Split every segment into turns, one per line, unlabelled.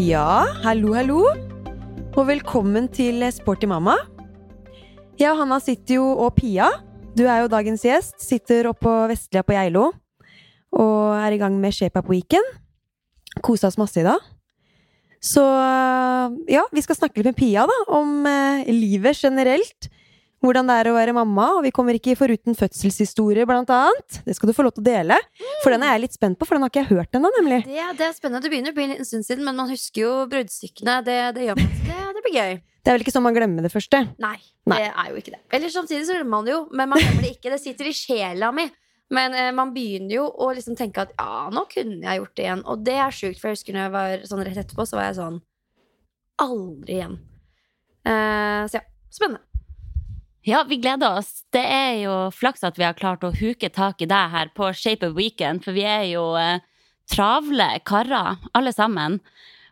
Ja, hallo, hallo. Og velkommen til Sporty mamma. Jeg og Hanna sitter jo, og Pia, du er jo dagens gjest, sitter oppå Vestlia på Geilo og er i gang med Shape Up Weekend. Kosa oss masse i dag. Så ja, vi skal snakke litt med Pia, da, om eh, livet generelt. Hvordan det er å være mamma, og vi kommer ikke foruten fødselshistorie, blant annet. Det skal du få lov til å dele, for den er jeg litt spent på, for den har ikke jeg hørt ennå, nemlig.
Det, det er spennende. Det begynner å bli en stund siden, men man husker jo bruddstykkene. Det. Det, det blir gøy.
Det er vel ikke sånn man glemmer det første?
Nei,
Nei.
det er jo ikke det. Eller samtidig så glemmer man det jo, men man glemmer det ikke. Det sitter i sjela mi. Men eh, man begynner jo å liksom tenke at ja, nå kunne jeg gjort det igjen. Og det er sjukt, for jeg husker når jeg var sånn rett etterpå, så var jeg sånn Aldri igjen. Eh, så ja, spennende.
Ja, vi gleder oss. Det er jo flaks at vi har klart å huke tak i deg her på Shape of Weekend, for vi er jo eh, travle karer, alle sammen.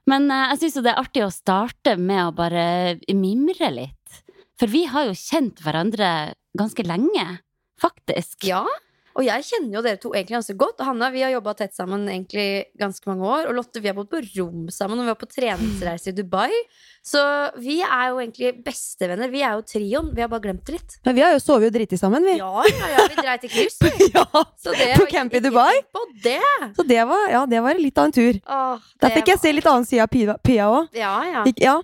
Men eh, jeg syns jo det er artig å starte med å bare mimre litt. For vi har jo kjent hverandre ganske lenge, faktisk.
Ja, og jeg kjenner jo dere to egentlig ganske godt. Hanna, vi har jobba tett sammen egentlig ganske mange år. Og Lotte, vi har bodd på rom sammen, og vi var på treningsreise i Dubai. Så vi er jo egentlig bestevenner. Vi er jo trioen. Vi har bare glemt det litt.
Men vi har jo sovet jo driti sammen, vi.
Ja, ja, ja, vi dreit i kryss.
Ja, På camp i Dubai?
På det!
Så det var, ja, det var litt av en tur.
Åh,
Der fikk jeg
var-
se litt annen side av Pia- òg.
Ja, ja.
Ja.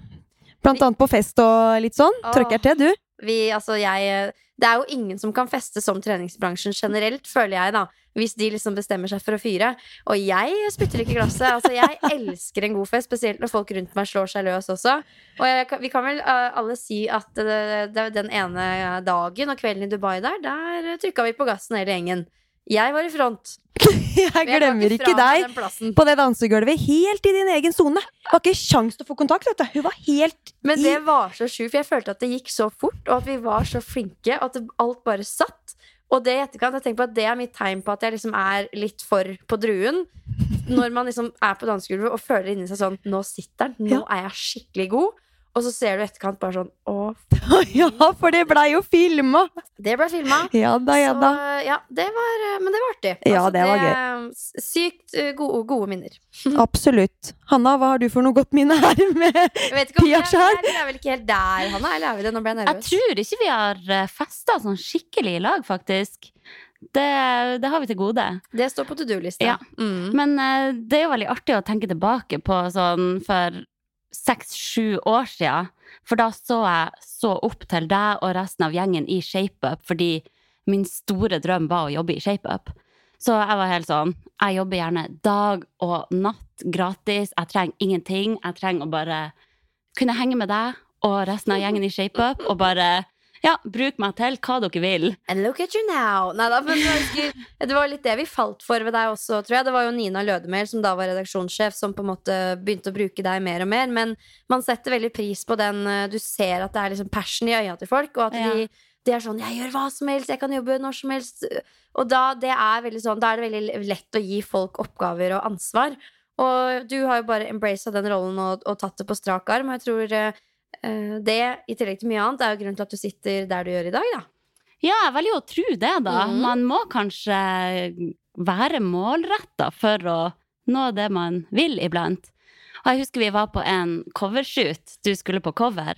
Blant annet på fest og litt sånn. Trøkker til, du.
Vi, altså, jeg Det er jo ingen som kan feste som treningsbransjen generelt, føler jeg, da. Hvis de liksom bestemmer seg for å fyre. Og jeg spytter ikke glasset. Altså, jeg elsker en god fest, spesielt når folk rundt meg slår seg løs også. Og jeg, vi kan vel uh, alle si at det, det, den ene dagen og kvelden i Dubai der, der trykka vi på gassen hele gjengen. Jeg var i front.
Jeg glemmer
jeg
ikke deg på det dansegulvet, helt i din egen sone. Var ikke sjans til å få kontakt, vet. Hun var helt
Men det var så sjukt, for jeg følte at det gikk så fort, og at vi var så flinke, og at alt bare satt. Og det i etterkant, jeg tenker på at det er mitt tegn på at jeg liksom er litt for på druen. Når man liksom er på dansegulvet og føler inni seg sånn Nå sitter den, nå er jeg skikkelig god. Og så ser du i etterkant bare sånn Å,
Ja, for det blei jo filma!
det ble filma.
Ja da, ja da.
Så ja, det var eh, Men det var artig.
Ja, det var
gøy. Sykt eh, gode, gode minner.
Absolutt. Hanna, hva har du for noe godt minne her med
ikke om vi
Pia
er,
Skjær?
vi er vel ikke helt der, Hanna? Eller er vi det? Nå ble jeg
Jeg tror ikke vi har festa sånn skikkelig i lag, faktisk. Det, det har vi til gode.
Det står på to do-lista.
Ja.
Mm.
Men eh, det er jo veldig artig å tenke tilbake på sånn for seks-sju år siden. For da så jeg så opp til deg og resten av gjengen i ShapeUp fordi min store drøm var å jobbe i ShapeUp. Så jeg var helt sånn Jeg jobber gjerne dag og natt gratis. Jeg trenger ingenting. Jeg trenger å bare kunne henge med deg og resten av gjengen i ShapeUp og bare ja, bruk meg til hva dere vil.
And look at you now. Neida, husker, det var litt det vi falt for ved deg også, tror jeg. Det var jo Nina Lødemel, som da var redaksjonssjef, som på en måte begynte å bruke deg mer og mer. Men man setter veldig pris på den eh, Du ser at det er liksom passion i øya til folk, og at
Ja.
de, de er sånn 'Jeg gjør hva som helst, jeg kan jobbe når som helst'. Og da, det er sånn, da er det veldig lett å gi folk oppgaver og ansvar. Og du har jo bare embraced den rollen og, og tatt det på strak arm. Og jeg tror eh, det, i tillegg til mye annet, er jo grunnen til at du sitter der du gjør i dag, da.
Ja, jeg velger jo å tro det, da.
Mm.
Man må kanskje være målretta for å nå det man vil iblant. Og jeg husker vi var på en covershoot. Du skulle på cover.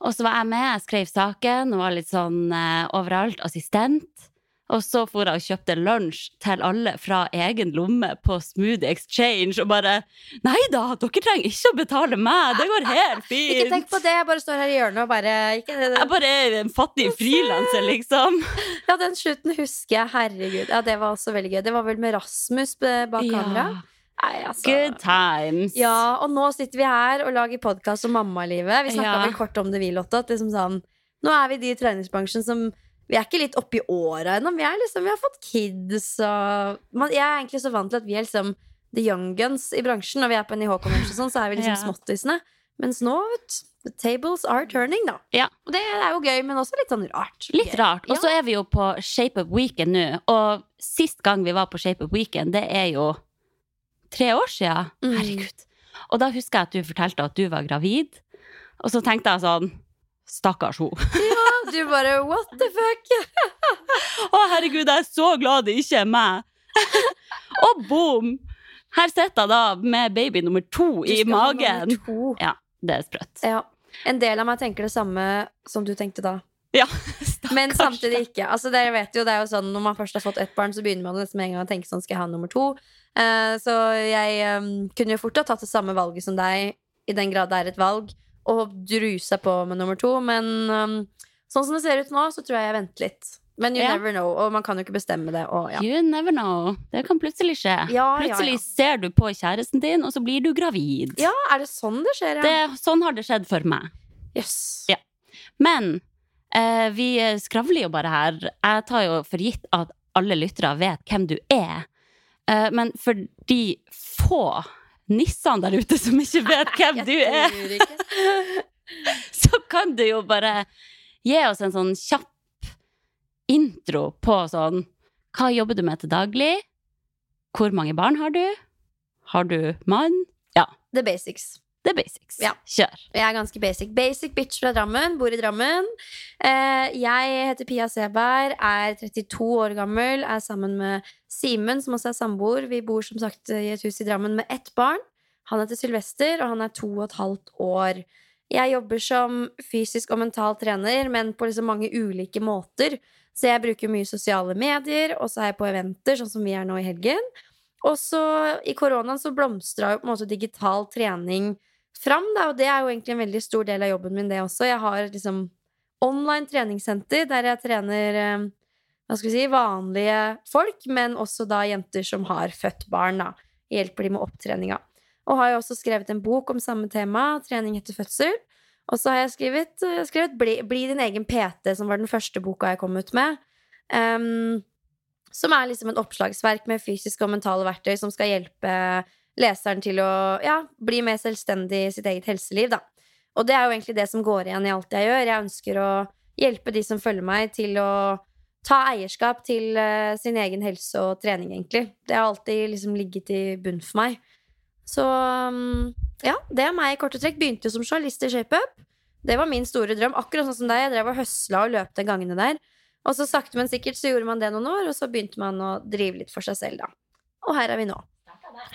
Og så var jeg med, jeg skrev saken og var litt sånn eh, overalt assistent. Og så for jeg og kjøpte lunsj til alle fra egen lomme på Smoothie Exchange, og bare Nei da, dere trenger ikke å betale meg, det går helt fint.
Ikke tenk på det, jeg bare står her i hjørnet og bare ikke,
Jeg bare er en fattig frilanser, liksom.
Ja, den slutten husker jeg, herregud. Ja, det var også veldig gøy. Det var vel med Rasmus bak kamera. Nei, altså.
Good times.
Ja, og nå sitter vi her og lager podkast om mammalivet. Vi snakka
Ja.
vel kort om det, vi, Lotte. At liksom sånn, nå er vi de i treningsbransjen som Vi er ikke litt oppi åra ennå. Vi, liksom, vi har fått kids og man, Jeg er egentlig så vant til at vi er liksom the young guns i bransjen. Når vi er på NIH-convention, sånn, så er vi liksom
Ja.
småttisene. Mens nå, vet the tables are turning, da.
Ja.
Og det er jo gøy, men også litt sånn rart.
Litt rart. Og
Ja.
så er vi jo på Shape Up Weekend nå, og sist gang vi var på Shape Up Weekend, det er jo tre år siden.
Mm.
Herregud. Og da husker jeg at du fortalte at du var gravid, og så tenkte jeg sånn Stakkars hun.
Du bare what the fuck?
Å, herregud, jeg er så glad det ikke er meg! og boom! Her sitter jeg da med baby nummer to i magen.
To.
Ja, Det er sprøtt.
Ja. En del av meg tenker det samme som du tenkte da.
Ja,
Men samtidig ikke. Altså, dere vet jo, det er jo sånn, Når man først har fått ett barn, så begynner man nesten med en gang å tenke sånn Skal jeg ha nummer to? Uh, så jeg um, kunne jo fort ha tatt det samme valget som deg, i den grad det er et valg, og drusa på med nummer to. Men eh, sånn som det ser ut nå, så tror jeg jeg venter litt. Men you
Ja.
never know, og man kan jo ikke bestemme det. Og, ja.
You never know. Det kan plutselig skje.
Ja,
Plutselig ser du på kjæresten din, og så blir du gravid.
ja, er det sånn det skjer?
Det, sånn har det skjedd for meg.
Yes.
Ja. Men eh, vi skravler jo bare her. Jeg tar jo for gitt at alle lyttere vet hvem du er. Eh, men for de få nissene der ute som ikke vet hvem du er, så kan du jo bare gi oss en sånn kjapp intro på sånn Hva jobber du med til daglig? Hvor mange barn har du? Har du mann? Ja,
The basics.
er basics.
Ja.
Kjør.
Jeg er ganske basic. Basic bitch fra Drammen, bor i Drammen. Eh, jeg heter Pia Seberg, er 32 år gammel, er sammen med Simen, som også er samboer. Vi bor som sagt i et hus i Drammen med ett barn. Han heter Sylvester, og han er to og et halvt år. Jeg jobber som fysisk og mental trener, men på liksom mange ulike måter. Så jeg bruker mye sosiale medier, og så er jeg på eventer, sånn som vi er nå i helgen. Og så i koronaen så blomstra jo på en måte digital trening fram, da, og det er jo egentlig en veldig stor del av jobben min, det også. Jeg har liksom online treningssenter der jeg trener eh, hva skal vi si, vanlige folk, men også da jenter som har født barn, da. Hjelper de med opptreninga. Og har jo også skrevet en bok om samme tema, trening etter fødsel. Og så har jeg skrevet, eh, skrevet bli, 'Bli din egen PT', som var den første boka jeg kom ut med. Um, som er liksom et oppslagsverk med fysiske og mentale verktøy som skal hjelpe leseren til å ja, bli mer selvstendig i sitt eget helseliv. Da. Og det er jo egentlig det som går igjen i alt jeg gjør. Jeg ønsker å hjelpe de som følger meg, til å ta eierskap til uh, sin egen helse og trening, egentlig. Det har alltid liksom ligget i bunn for meg. Så um, ja, det er meg i korte trekk. Begynte jo som journalist i ShapeUp. Det var min store drøm. Akkurat sånn som deg. Jeg drev og høsla og løp de gangene der. Og så sakte, men sikkert så gjorde man det noen år, og så begynte man å drive litt for seg selv, da. Og her er vi nå.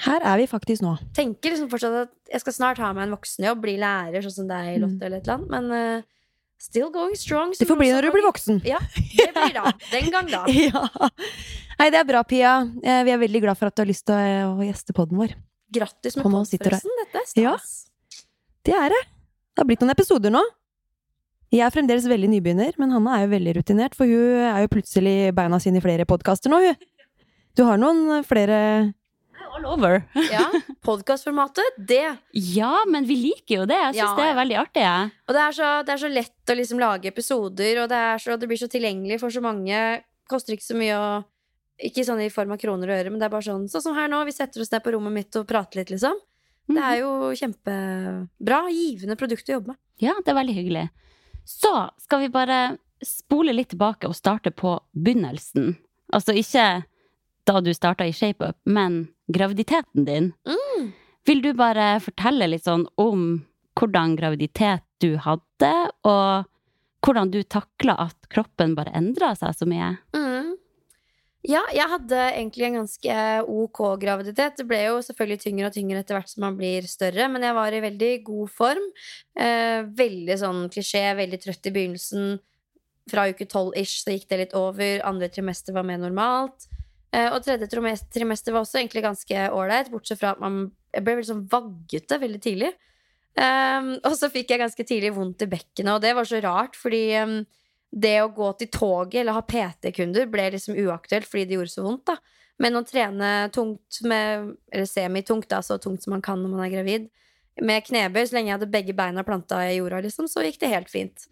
Her er vi faktisk nå.
Tenker liksom fortsatt at jeg skal snart ha meg en voksenjobb, bli lærer, sånn som deg, Lotte, eller et eller annet, men uh, still going strong.
Det får bli når du blir voksen.
Ja, det blir da. Den gang, da.
Ja. Nei, det er bra, Pia. Eh, Vi er veldig glad for at du har lyst til å, gjeste podden vår.
Grattis med
Og nå
pod,
sitter du her.
forresten. Dette er stas.
Ja. Det er det. Det har blitt noen episoder nå. Jeg er fremdeles veldig nybegynner, men Hanna er jo veldig rutinert, for hun er jo plutselig beina sine i flere podkaster nå, hun. Du har noen flere
All over.
Ja, Podkastformatet, det.
Ja, men vi liker jo det. Jeg syns
Ja,
det er veldig artig. jeg.
Og det er så, det er så lett å liksom lage episoder, og det, er så, det blir så tilgjengelig for så mange. Koster ikke så mye å Ikke sånn i form av kroner og øre, men det er bare sånn sånn som her nå. Vi setter oss ned på rommet mitt og prater litt, liksom. Det er jo kjempebra. Givende produkt å jobbe med.
Ja, det er veldig hyggelig. Så skal vi bare spole litt tilbake og starte på begynnelsen. Altså ikke da du starta i ShapeUp, men graviditeten din.
Mm.
Vil du bare fortelle litt sånn om hvordan graviditet du hadde, og hvordan du takla at kroppen bare endra seg så mye?
Mm. Ja, jeg hadde egentlig en ganske ok graviditet. Det ble jo selvfølgelig tyngre og tyngre etter hvert som man blir større, men jeg var i veldig god form. Eh, veldig sånn klisjé, veldig trøtt i begynnelsen. fra uke tolv ish så gikk det litt over. Andre trimester var mer normalt. Eh, og tredje trimester var også egentlig ganske ålreit, bortsett fra at man ble veldig sånn vaggete veldig tidlig. Eh, og så fikk jeg ganske tidlig vondt i bekkenet, og det var så rart, fordi um, det å gå til toget eller ha PT-kunder ble liksom uaktuelt fordi det gjorde så vondt, da. Men å trene tungt med Eller semitungt, da, så tungt som man kan når man er gravid, med knebøy, så lenge jeg hadde begge beina planta i jorda, liksom, så gikk det helt fint.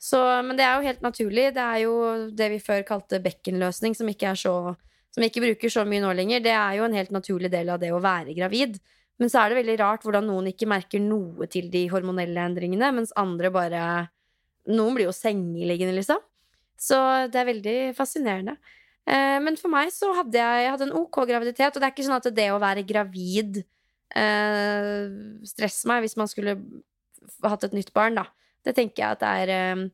Så, men det er jo helt naturlig. Det er jo det vi før kalte bekkenløsning, som ikke så Som ikke bruker så mye nå lenger. Det er jo en helt naturlig del av det å være gravid. Men så er det veldig rart hvordan noen ikke merker noe til de hormonelle endringene, mens andre bare Noen blir jo sengeliggende, liksom. Så det er veldig fascinerende. Eh, men for meg så hadde jeg, jeg hadde en ok graviditet, og det er ikke sånn at det å være gravid eh, stresser meg hvis man skulle hatt et nytt barn, da. Det tenker jeg at det er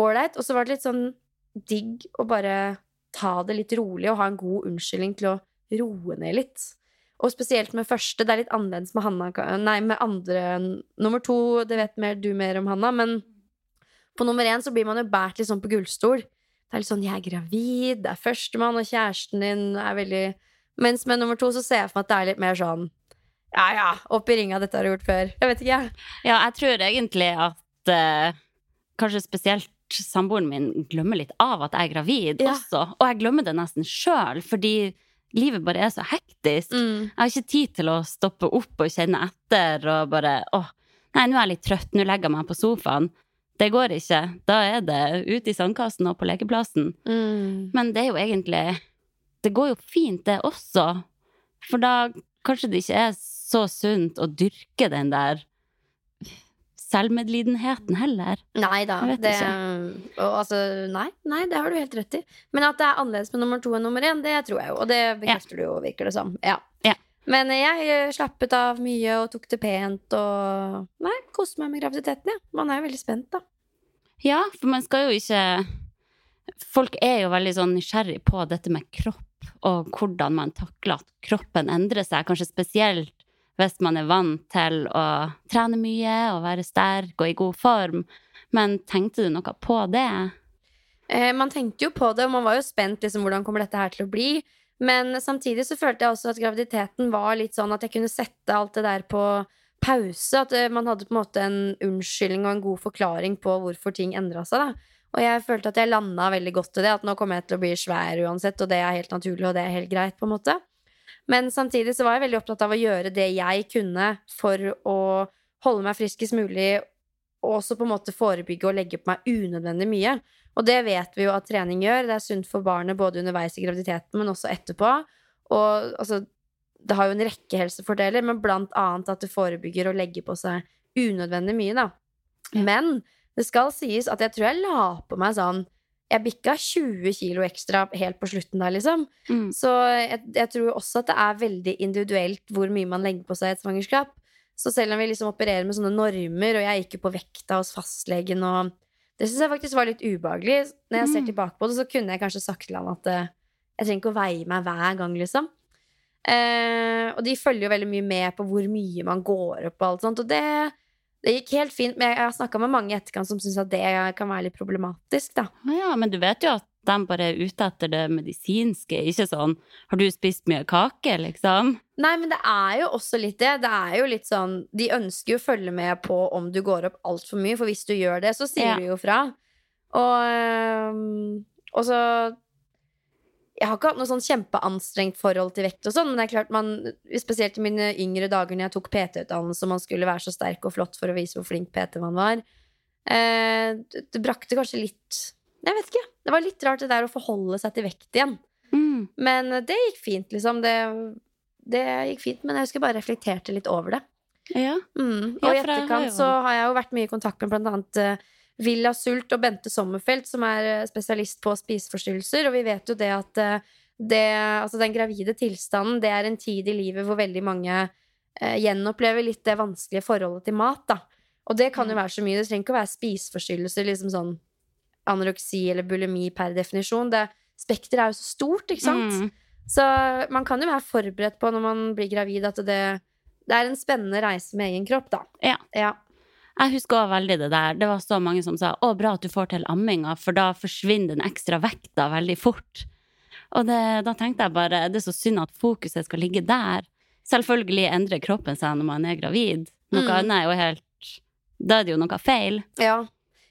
ålreit. og så var det litt sånn digg å bare ta det litt rolig og ha en god unnskyldning til å roe ned litt. Og spesielt med første. Det er litt annerledes med Hanna Nei, med andre Nummer to, det vet mer, du mer om Hanna, men på nummer én så blir man jo båret litt sånn på gullstol. Det er litt sånn 'jeg er gravid', det er førstemann, og kjæresten din er veldig Mens med nummer to så ser jeg for meg at det er litt mer sånn ja ja, opp i ringa, dette har du gjort før. Jeg vet ikke, jeg.
Ja, jeg tror egentlig at eh, kanskje spesielt samboeren min glemmer litt av at jeg er gravid
Ja.
også. Og jeg glemmer det nesten sjøl, fordi livet bare er så hektisk.
Mm.
Jeg har ikke tid til å stoppe opp og kjenne etter og bare åh, nei, nå er jeg litt trøtt, nå legger jeg meg på sofaen. Det går ikke. Da er det ute i sandkassen og på lekeplassen.
Mm.
Men det er jo egentlig Det går jo fint, det også. For da kanskje det ikke er så sunt å dyrke den der selvmedlidenheten heller.
Nei da. Det, og, altså, nei, nei, det har du helt rett i. Men at det er annerledes med nummer to enn nummer én, det tror jeg jo. Og det bekrefter du jo, virker det som. Ja.
Ja.
Men jeg eh, slappet av mye og tok det pent og Nei, koste meg med graviditeten, ja. Man er jo veldig spent, da.
Ja, for man skal jo ikke Folk er jo veldig sånn nysgjerrig på dette med kropp, og hvordan man takler at kroppen endrer seg, kanskje spesielt hvis man er vant til å trene mye og være sterk og i god form. Men tenkte du noe på det?
Eh, man tenkte jo på det, og man var jo spent liksom, hvordan kommer dette her til å bli. Men samtidig så følte jeg også at graviditeten var litt sånn at jeg kunne sette alt det der på pause. At eh, man hadde på en måte en unnskyldning og en god forklaring på hvorfor ting endra seg. da. Og jeg følte at jeg landa veldig godt i det, at nå kommer jeg til å bli svær uansett, og det er helt naturlig, og det er helt greit, på en måte. Men samtidig så var jeg veldig opptatt av å gjøre det jeg kunne for å holde meg friskest mulig, og også på en måte forebygge og legge på meg unødvendig mye. Og det vet vi jo at trening gjør. Det er sunt for barnet både underveis i graviditeten, men også etterpå. Og altså, det har jo en rekke helsefordeler, men blant annet at det forebygger å legge på seg unødvendig mye, da. Men det skal sies at jeg tror jeg la på meg sånn Jeg bikka 20 kilo ekstra helt på slutten der, liksom.
Mm.
Så jeg, jeg tror også at det er veldig individuelt hvor mye man legger på seg i et svangerskap. Så selv om vi liksom opererer med sånne normer, og jeg gikk jo på vekta hos fastlegen og Det syns jeg faktisk var litt ubehagelig. Når jeg ser
Mm.
tilbake på det, så kunne jeg kanskje sagt til han at uh, jeg trenger ikke å veie meg hver gang, liksom. Uh, og de følger jo veldig mye med på hvor mye man går opp og alt sånt, og det, det gikk helt fint. Men jeg, har snakka med mange i etterkant som syns at det kan være litt problematisk, da.
Ja, men du vet jo at de bare er ute etter det medisinske, ikke sånn 'har du spist mye kake', liksom?
Nei, men det er jo også litt det. Det er jo litt sånn De ønsker jo å følge med på om du går opp altfor mye, for hvis du gjør det, så sier
Ja.
du jo fra. Og, og så Jeg har ikke hatt noe sånn kjempeanstrengt forhold til vekt og sånn, men det er klart man Spesielt i mine yngre dager når jeg tok PT-utdannelse og man skulle være så sterk og flott for å vise hvor flink PT man var. Eh, det, brakte kanskje litt Jeg vet ikke. Det var litt rart det der å forholde seg til vekt igjen.
Mm.
Men det gikk fint, liksom. Det, det gikk fint, men jeg husker bare reflekterte litt over det.
Ja.
Mm. Og i etterkant så har jeg jo vært mye i kontakt med blant annet eh, Villa Sult og Bente Sommerfelt, som er eh, spesialist på spiseforstyrrelser, og vi vet jo det at eh, det, altså den gravide tilstanden, det er en tid i livet hvor veldig mange eh, gjenopplever litt det vanskelige forholdet til mat, da. Og det kan jo
Mm.
være så mye. Det trenger ikke å være spiseforstyrrelser, liksom sånn anoreksi eller bulimi per definisjon. Det Spekteret er jo så stort, ikke sant?
Mm.
Så man kan jo være forberedt på når man blir gravid, at det, det er en spennende reise med egen kropp, da.
Ja.
ja.
Jeg husker også veldig det der. Det var så mange som sa 'Å, bra at du får til amminga', for da forsvinner den ekstra vekta veldig fort. Og det, da tenkte jeg bare det er så synd at fokuset skal ligge der. Selvfølgelig endrer kroppen seg når man er gravid. Noe
Mm.
annet er jo helt Da er det jo noe feil.
Ja.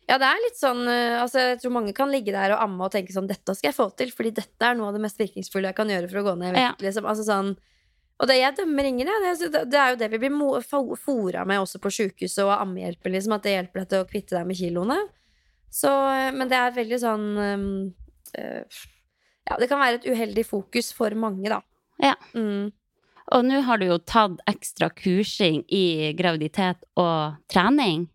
ja, det er litt sånn eh, altså, Jeg tror mange kan ligge der og amme og tenke sånn Dette skal jeg få til, fordi dette er noe av det mest virkningsfulle jeg kan gjøre for å gå ned i vekt. Liksom. Altså, sånn, og det, jeg dømmer ingen, jeg. Det, det er jo det vi blir fora med også på sjukehuset og ammehjelpen, liksom, at det hjelper deg til å kvitte deg med kiloene. Så, eh, men det er veldig sånn eh, Ja, det kan være et uheldig fokus for mange, da.
Ja.
Mm.
Og nå har du jo tatt ekstra kursing i graviditet og trening.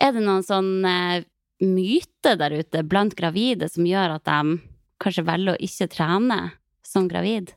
Er det noen sånn eh, myte der ute blant gravide som gjør at de kanskje velger å ikke trene som gravid?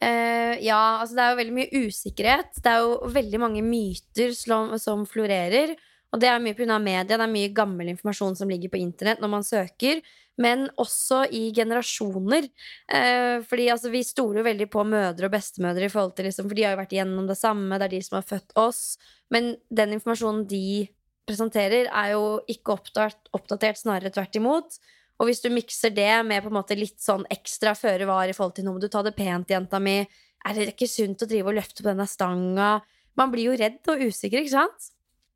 Eh, ja, altså det er jo veldig mye usikkerhet. Det er jo veldig mange myter som, som florerer. Og det er mye pga. media. Det er mye gammel informasjon som ligger på internett når man søker. Men også i generasjoner. Eh, fordi altså, vi stoler jo veldig på mødre og bestemødre, i forhold til liksom, for de har jo vært igjennom det samme. Det er de som har født oss. Men den informasjonen de presenterer, er jo ikke oppdatert, oppdatert snarere tvert imot. Og hvis du mikser det med på en måte litt sånn ekstra føre var i forhold til nå må du ta det pent, jenta mi, er det ikke sunt å drive og løfte på denne stanga? Man blir jo redd og usikker, ikke sant?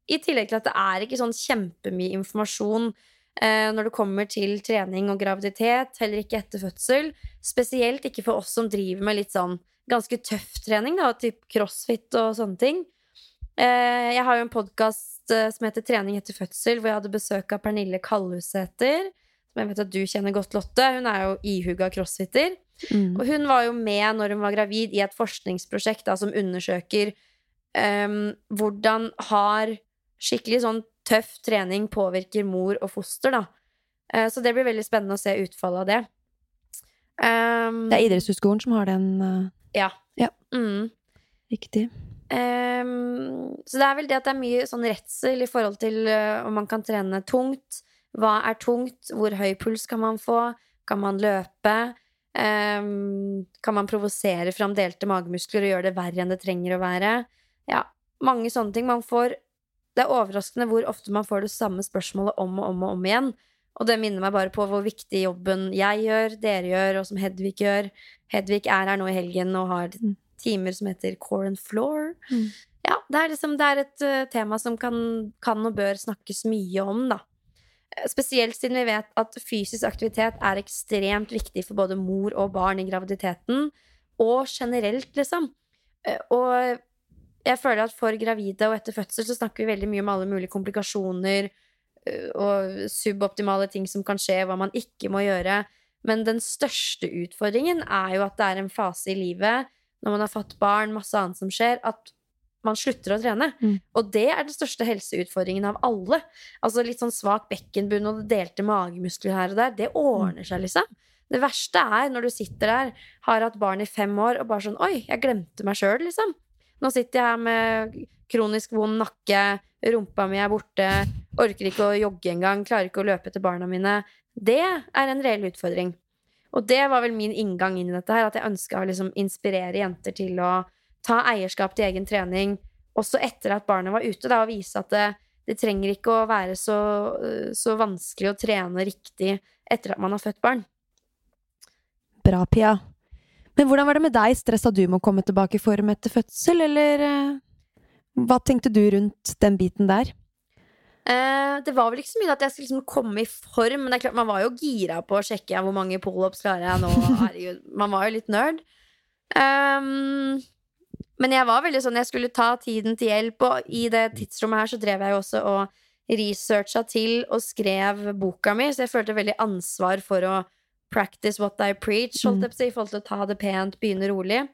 I tillegg til at det er ikke sånn kjempemye informasjon eh, når det kommer til trening og graviditet, heller ikke etter fødsel. Spesielt ikke for oss som driver med litt sånn ganske tøff trening, da, typ crossfit og sånne ting. Eh, jeg har jo en podkast eh, som heter Trening etter fødsel, hvor jeg hadde besøk av Pernille Kallhusæter som jeg vet at du kjenner godt, Lotte. Hun er jo ihuga crossfitter.
Mm.
Og hun var jo med når hun var gravid i et forskningsprosjekt da, som undersøker um, hvordan har skikkelig sånn tøff trening påvirker mor og foster, da. Uh, så det blir veldig spennende å se utfallet av det. Um,
Det er idrettshøyskolen som har den uh,
ja.
Ja.
Mm.
riktig.
Um, så det er vel det at det er mye sånn redsel i forhold til uh, om man kan trene tungt. Hva er tungt? Hvor høy puls kan man få? Kan man løpe? Um, kan man provosere fram delte magemuskler og gjøre det verre enn det trenger å være? Ja, mange sånne ting. Man får Det er overraskende hvor ofte man får det samme spørsmålet om og om og om igjen. Og det minner meg bare på hvor viktig jobben jeg gjør, dere gjør, og som Hedvig gjør. Hedvig er her nå i helgen og har
Mm.
timer som heter Core and Floor.
Mm.
Ja, det er liksom Det er et eh, tema som kan, kan og bør snakkes mye om, da. Spesielt siden vi vet at fysisk aktivitet er ekstremt viktig for både mor og barn i graviditeten, og generelt, liksom. Eh, Og jeg føler at for gravide og etter fødsel så snakker vi veldig mye om alle mulige komplikasjoner eh, og suboptimale ting som kan skje, hva man ikke må gjøre. Men den største utfordringen er jo at det er en fase i livet, når man har fått barn, masse annet som skjer, at man slutter å trene.
Mm.
Og det er den største helseutfordringen av alle. Altså litt sånn svak bekkenbunn og delte magemuskler her og der. Det ordner seg, liksom. Det verste er når du sitter der, har hatt barn i fem år, og bare sånn Oi, jeg glemte meg sjøl, liksom. Nå sitter jeg her med kronisk vond nakke, rumpa mi er borte, orker ikke å jogge engang, klarer ikke å løpe etter barna mine. Det er en reell utfordring. Og det var vel min inngang inn i dette her, at jeg ønska å liksom inspirere jenter til å ta eierskap til egen trening, også etter at barnet var ute, da, og vise at det, det trenger ikke å være så, så vanskelig å trene riktig etter at man har født barn.
Bra, Pia. Men hvordan var det med deg? Stressa du med å komme tilbake i form etter fødsel, eller eh, hva tenkte du rundt den biten der?
Eh, det var vel ikke så mye at jeg skulle liksom komme i form, men det er klart man var jo gira på å sjekke hvor mange pullups klarer jeg nå. Herregud, man var jo litt nerd. Ehm, men jeg var veldig sånn Jeg skulle ta tiden til hjelp, og i det tidsrommet her så drev jeg jo også og researcha til og skrev boka mi, så jeg følte veldig ansvar for å practice what I preach, holdt jeg på å si, i forhold til å ta det pent, begynne rolig.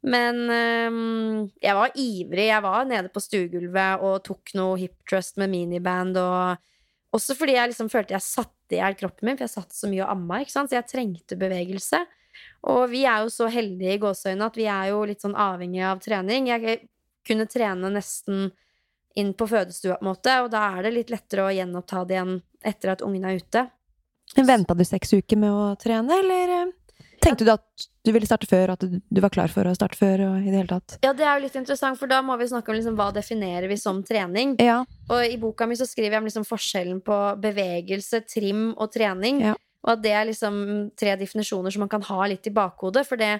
Men ehm, jeg var ivrig. Jeg var nede på stuegulvet og tok noe hip trust med miniband. Og også fordi jeg liksom følte jeg satte i hjel kroppen min, for jeg satt så mye og amma. ikke sant? Så jeg trengte bevegelse. Og vi er jo så heldige i gåseøynene at vi er jo litt sånn avhengig av trening. Jeg kunne trene nesten inn på fødestua, på en måte, og da er det litt lettere å gjenoppta det igjen etter at ungen er ute.
Men Venta du seks uker med å trene, eller? eh? Tenkte du at du ville starte før, at du, var klar for å starte før? I det hele tatt?
Ja, det er jo litt interessant, for da må vi snakke om liksom, hva definerer vi som trening.
Ja.
Og i boka mi så skriver jeg om liksom forskjellen på bevegelse, trim og trening.
Ja.
Og at det er liksom tre definisjoner som man kan ha litt i bakhodet. For det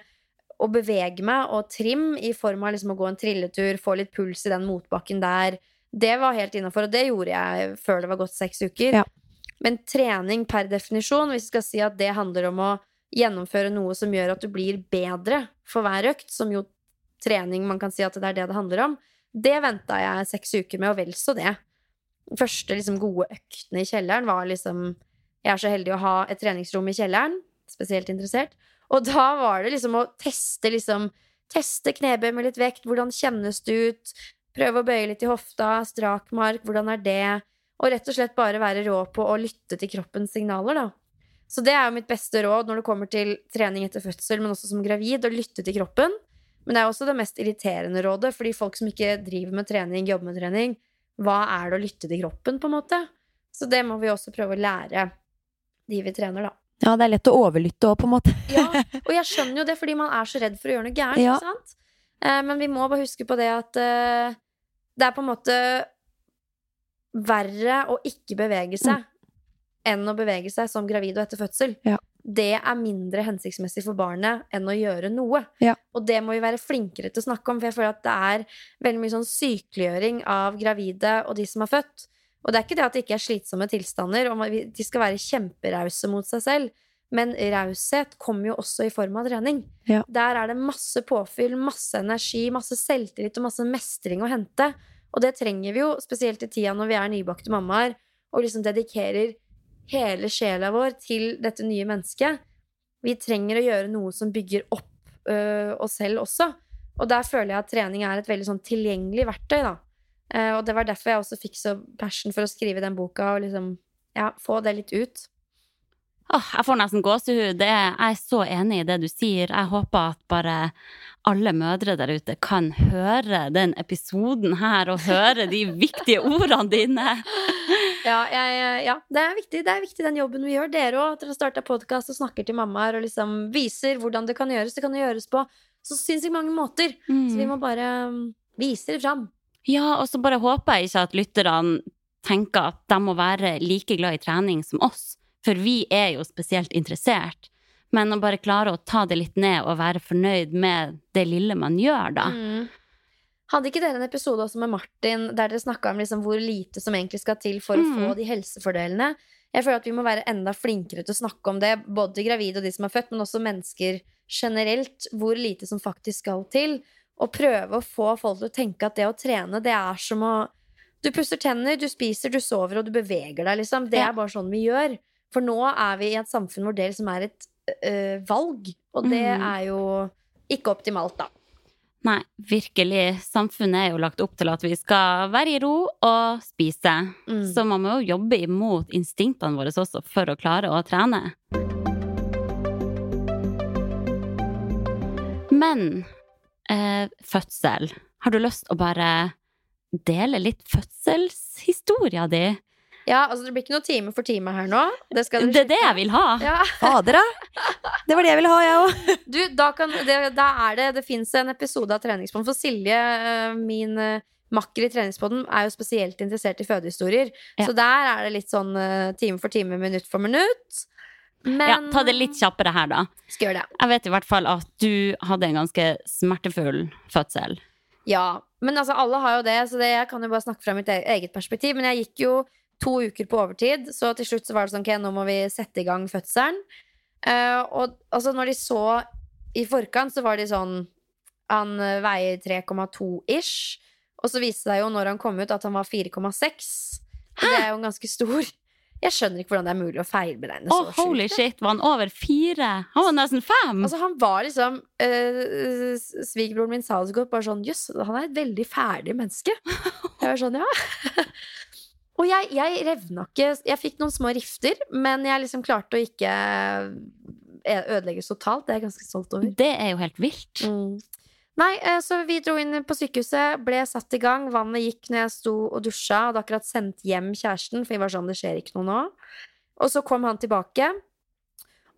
å bevege meg og trim i form av liksom å gå en trilletur, få litt puls i den motbakken der, det var helt innafor. Og det gjorde jeg før det var gått seks uker.
Ja.
Men trening per definisjon, hvis vi skal si at det handler om å gjennomføre noe som gjør at du blir bedre for hver økt, som jo trening man kan si at det er det det handler om, det venta jeg seks uker med, og vel så det. Første liksom, gode øktene i kjelleren var liksom Jeg er så heldig å ha et treningsrom i kjelleren. Spesielt interessert. Og da var det liksom å teste liksom Teste knebøy med litt vekt. Hvordan kjennes det ut? Prøve å bøye litt i hofta. Strakmark. Hvordan er det? Og rett og slett bare være rå på å lytte til kroppens signaler, da. Så det er jo mitt beste råd når det kommer til trening etter fødsel, men også som gravid, å lytte til kroppen. Men det er også det mest irriterende rådet, fordi folk som ikke driver med trening, jobber med trening, hva er det å lytte til kroppen, på en måte? Så det må vi også prøve å lære de vi trener, da.
ja, det er lett å overlytte òg, på en måte.
Ja, og jeg skjønner jo det, fordi man er så redd for å gjøre noe gærent.
Ja.
ikke sant? Eh, men vi må bare huske på det at eh, det er på en måte verre å ikke bevege seg enn å bevege seg som gravid og etter fødsel.
Ja.
Det er mindre hensiktsmessig for barnet enn å gjøre noe.
Ja.
Og det må vi være flinkere til å snakke om, for jeg føler at det er veldig mye sånn sykeliggjøring av gravide og de som har født. Og det er ikke det at det ikke er slitsomme tilstander, og de skal være kjemperause mot seg selv. Men raushet kommer jo også i form av trening.
Ja.
Der er det masse påfyll, masse energi, masse selvtillit og masse mestring å hente. Og det trenger vi jo, spesielt i tida når vi er nybakte mammaer, og liksom dedikerer hele sjela vår til dette nye mennesket. Vi trenger å gjøre noe som bygger opp øh, oss selv også. Og der føler jeg at trening er et veldig sånn tilgjengelig verktøy, da. Eh, og det var derfor jeg også fikk så passion for å skrive den boka, og liksom ja, få det litt ut.
Åh, jeg får nesten gåsehud. Jeg er så enig i det du sier. Jeg håper at bare alle mødre der ute kan høre den episoden her og høre de viktige ordene dine.
Ja, jeg, ja det, er viktig, det er viktig den jobben vi gjør. Dere òg. Dere har starta podkast og snakker til mammaer og liksom viser hvordan det kan gjøres. Det kan gjøres på så sinnssykt mange måter. Så vi
Mm.
må bare um, vise det fram.
Ja, og så bare håper jeg ikke at lytterne tenker at de må være like glad i trening som oss, for vi er jo spesielt interessert. Men å bare klare å ta det litt ned og være fornøyd med det lille man gjør, da.
Mm. Hadde ikke dere en episode også med Martin der dere snakka om liksom hvor lite som egentlig skal til for å
Mm.
få de helsefordelene? Jeg føler at vi må være enda flinkere til å snakke om det, både gravide og de som er født, men også mennesker generelt, hvor lite som faktisk skal til. Og prøve å få folk til å tenke at det å trene, det er som å Du pusser tenner, du spiser, du sover, og du beveger deg, liksom. Det er bare sånn vi gjør. For nå er vi i et samfunn hvor det liksom er et øh, valg, og det
mm.
er jo ikke optimalt, da.
Nei, virkelig. Samfunnet er jo lagt opp til at vi skal være i ro og spise.
Mm.
Så man må jo jobbe imot instinktene våre også for å klare å trene. Men eh, fødsel. Har du lyst å bare dele litt fødselshistoria di?
Ja, altså det blir ikke noe time for time her nå. Det, skal
Det er det jeg vil ha.
Ja.
Fader, da! Det var det jeg ville ha, jeg òg.
Du, da, kan, det, da er det Det fins en episode av Treningspodden. For Silje, eh, min eh, makker i Treningspodden, er jo spesielt interessert i fødehistorier.
Ja.
Så der er det litt sånn eh, time for time, minutt for minutt. Men
Ja, ta det litt kjappere her, da.
Skal gjøre det.
Jeg vet i hvert fall at du hadde en ganske smertefull fødsel.
Ja. Men altså, alle har jo det, så det, jeg kan jo bare snakke fra mitt e- eget perspektiv. Men jeg gikk jo to uker på overtid, så til slutt så var det sånn Ok, nå må vi sette i gang fødselen. Uh, og altså, når de så i forkant, så var de sånn Han eh, veier 3,2 ish. Og så viste det seg jo når han kom ut, at han var 4,6. Det er jo en ganske stor. Jeg skjønner ikke hvordan det er mulig å feilberegne
Å,
så
holy
sjukt.
shit, var han over fire? Han var nesten fem!
Altså, han var liksom øh, Svigerbroren min sa det så godt, bare sånn Jøss, han er et veldig ferdig menneske. Jeg var sånn, ja. Og jeg, jeg revna ikke Jeg fikk noen små rifter, men jeg liksom klarte å ikke ødelegge ødelegges totalt. Det er jeg ganske stolt over.
det er jo helt vilt.
Mm. Nei, eh, så vi dro inn på sykehuset, ble satt i gang. Vannet gikk når jeg sto og dusja. Hadde akkurat sendt hjem kjæresten, for vi var sånn, det skjer ikke noe nå. Og så kom han tilbake.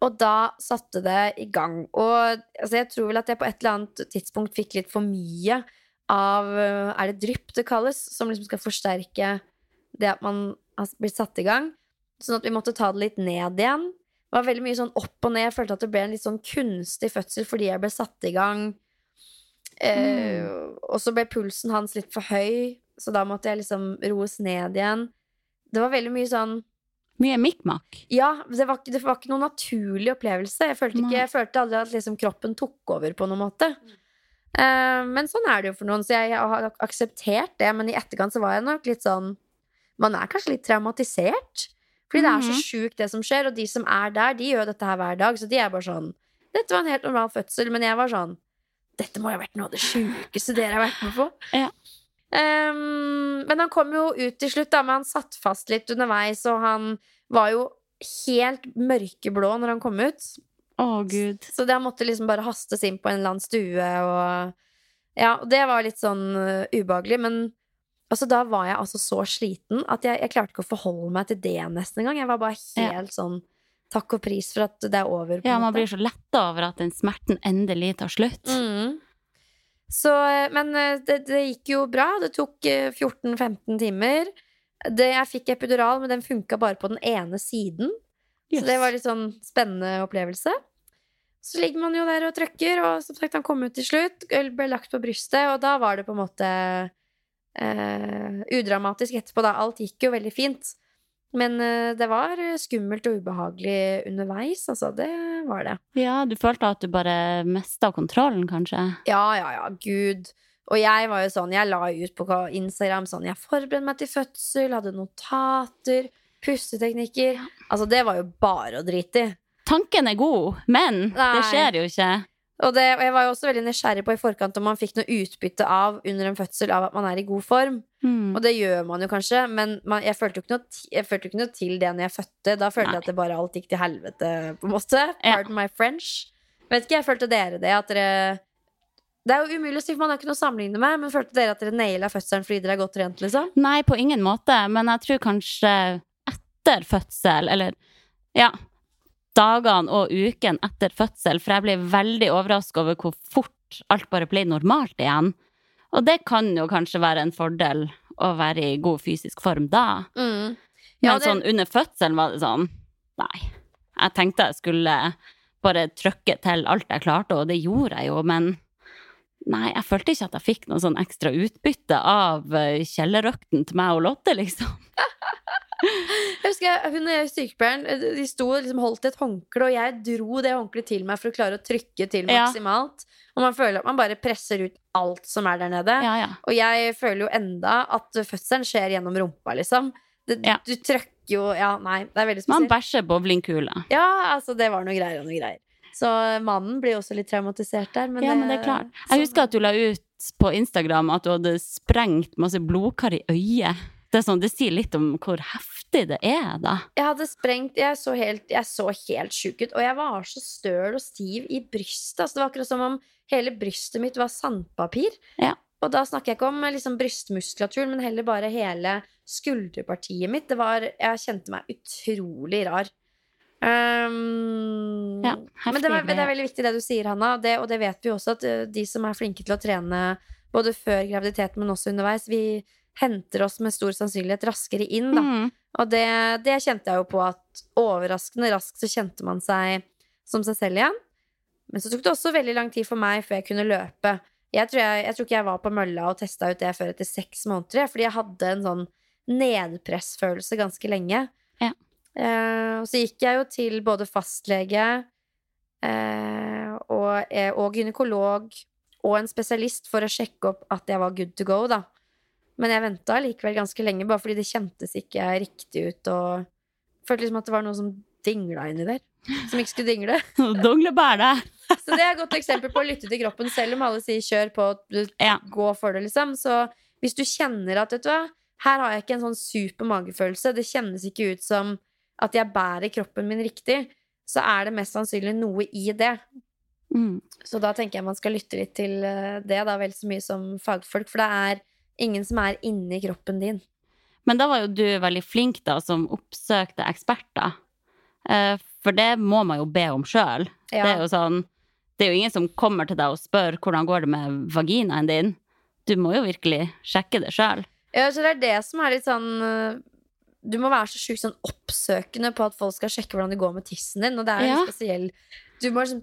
Og da satte det i gang. Og altså, jeg tror vel at jeg på et eller annet tidspunkt fikk litt for mye av øh, Er det drypp det kalles? Som liksom skal forsterke det at man har blitt satt i gang. Sånn at vi måtte ta det litt ned igjen. Det var veldig mye sånn opp og ned. Jeg følte at det ble en litt sånn kunstig fødsel fordi jeg ble satt i gang. Eh, og så ble pulsen hans litt for høy, så da måtte jeg liksom roes ned igjen. Det var veldig mye sånn
Mye mikmak.
Ja, det var, ikke- det var ikke noen naturlig opplevelse. Jeg følte, ikke, jeg følte aldri at liksom kroppen tok over på noen måte. Uh, men sånn er det jo for noen, så jeg, har akseptert det. Men i etterkant så var jeg nok litt sånn Man er kanskje litt traumatisert. Fordi det er så
Mhm.
sjukt, det som skjer. Og de som er der, de gjør dette her hver dag. Så de er bare sånn Dette var en helt normal fødsel, men jeg var sånn Dette må jo ha vært noe av det sjukeste dere har vært med på.
Ja.
Um, men han kom jo ut til slutt, da, men han satt fast litt underveis, og han var jo helt mørkeblå når han kom ut.
Å, gud.
Så det han måtte liksom bare hastes inn på en eller annen stue, og Ja, og det var litt sånn uh, ubehagelig, men altså, da var jeg altså så sliten at jeg, jeg klarte ikke å forholde meg til det nesten engang. Jeg var bare helt sånn Takk og pris for at det er over.
Ja, man
måte.
blir så letta over at den smerten endelig tar slutt.
Mm. Så, eh, men eh, det, det gikk jo bra. Det tok eh, 14-15 timer. Det, jeg fikk epidural, men den funka bare på den ene siden. Så det var litt sånn spennende opplevelse. Så ligger man jo der og trøkker, og som sagt, han kom ut til slutt. Ble lagt på brystet, og da var det på en måte eh, udramatisk etterpå, da. Alt gikk jo veldig fint. Men eh, det var skummelt og ubehagelig underveis, altså. Det var det.
Ja, du følte at du bare mista kontrollen, kanskje?
Ja, ja, ja, gud. Og jeg var jo sånn, jeg la ut på Instagram sånn Jeg forberedte meg til fødsel, hadde notater, pusteteknikker. Altså, det var jo bare å drite i.
Tanken er god, men det skjer jo ikke.
Og, det, og jeg var jo også veldig nysgjerrig på i forkant om man fikk noe utbytte av under en fødsel av at man er i god form.
Mm.
Og det gjør man jo kanskje, men man, jeg, følte jo ikke noe, jeg følte ikke noe til det når jeg fødte. Da følte
Nei.
jeg at det bare alt gikk til helvete, på en måte.
Ja.
Pardon my French. Vet ikke, jeg følte dere det? At dere Det er jo umulig å si, for man har ikke noe å sammenligne med, men følte dere at dere naila fødselen fordi dere er godt trent, liksom?
Nei, på ingen måte, men jeg tror kanskje etter fødsel, eller ja, dagene og uken etter fødsel, for jeg ble veldig overrasket over hvor fort alt bare ble normalt igjen. Og det kan jo kanskje være en fordel å være i god fysisk form da.
Mm.
Men
Ja, det-
sånn under fødselen var det sånn Nei. Jeg tenkte jeg skulle bare trykke til alt jeg klarte, og det gjorde jeg jo, men Nei, jeg følte ikke at jeg fikk noe sånn ekstra utbytte av eh, kjellerøkten til meg og Lotte, liksom.
Jeg husker Hun og sykepleieren eh, De sto og liksom holdt et håndkle, og jeg dro det håndkleet til meg for å klare å trykke til
Ja.
maksimalt. Og man føler at man bare presser ut alt som er der nede.
Ja, ja.
Og jeg føler jo enda at fødselen skjer gjennom rumpa, liksom. Det,
Ja.
Du trøkker jo Ja, nei, det er veldig
Man
spesielt.
bæsjer bowlingkule.
Ja, altså, det var noe greier og noe greier. Så mannen blir også litt traumatisert der. Men
Ja, men det er klart.
sånn-
Jeg husker at du la ut på Instagram at du hadde sprengt masse blodkar i øyet. Det, sånn, det sier litt om hvor heftig det er, da.
Jeg hadde sprengt Jeg så helt, jeg så helt sjuk ut. Og jeg var så støl og stiv i brystet. Altså, det var akkurat som om hele brystet mitt var sandpapir.
Ja.
Og da snakker jeg ikke om liksom, brystmuskulaturen, men heller bare hele skulderpartiet mitt. Det var Jeg kjente meg utrolig rar. Um,
Ja,
men det, var, det er veldig viktig det du sier, Hanna. Det, og det vet vi også, at eh, de som er flinke til å trene både før graviditeten, men også underveis, vi henter oss med stor sannsynlighet raskere inn, da.
Mm.
Og det, det kjente jeg jo på at overraskende raskt så kjente man seg som seg selv igjen. Men så tok det også veldig lang tid for meg før jeg kunne løpe. Jeg tror, jeg, jeg tror ikke jeg var på mølla og testa ut det før etter seks måneder, fordi jeg hadde en sånn nedpressfølelse ganske lenge.
Ja.
Eh, og så gikk jeg jo til både fastlege eh, og, eh, og gynekolog og en spesialist for å sjekke opp at jeg var good to go, da. Men jeg venta likevel ganske lenge, bare fordi det kjentes ikke riktig ut. Og følte liksom at det var noe som dingla inni der. Som ikke skulle dingle.
Donglebær der.
Så det er et godt eksempel på å lytte til kroppen, selv om alle sier 'kjør på', du-
Ja.
gå for det, liksom. Så hvis du kjenner at, vet du hva, her har jeg ikke en sånn super magefølelse, det kjennes ikke ut som at jeg bærer kroppen min riktig, så er det mest sannsynlig noe i det.
Mm.
Så da tenker jeg man skal lytte litt til eh, det, da, vel så mye som fagfolk, for det er ingen som er inni kroppen din.
Men da var jo du veldig flink, da, som oppsøkte eksperter. Eh, For det må man jo be om sjøl.
Ja.
Det er jo sånn Det er jo ingen som kommer til deg og spør hvordan går det med vaginaen din. Du må jo virkelig sjekke det sjøl.
Ja, så det er det som er litt sånn øh, Du må være så sjukt sånn oppsøkende på at folk skal sjekke hvordan det går med tissen din. Og det er
Ja.
litt spesiell Du må liksom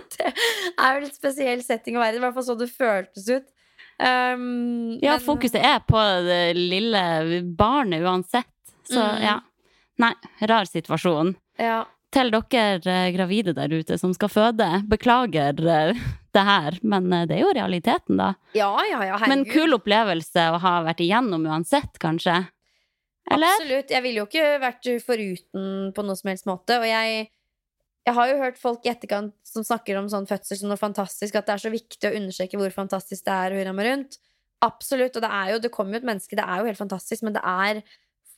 Er jo litt spesiell setting å være i. I hvert fall så det føltes ut. Um,
Ja,
men-
fokuset er på det lille barnet uansett. Så
Mm.
ja. Nei, rar situasjon.
Ja.
Til dere eh, gravide der ute som skal føde, beklager eh, det her, men eh, det er jo realiteten, da.
ja, ja, ja, herregud.
Men kul opplevelse å ha vært igjennom uansett, kanskje? Eller?
Absolutt. Jeg ville jo ikke vært foruten på noe som helst måte. Og jeg, jeg har jo hørt folk i etterkant som snakker om sånn fødsel som noe fantastisk, at det er så viktig å understreke hvor fantastisk det er å høre meg rundt. Absolutt. Og det er jo, det kommer jo et menneske, det er jo helt fantastisk, men det er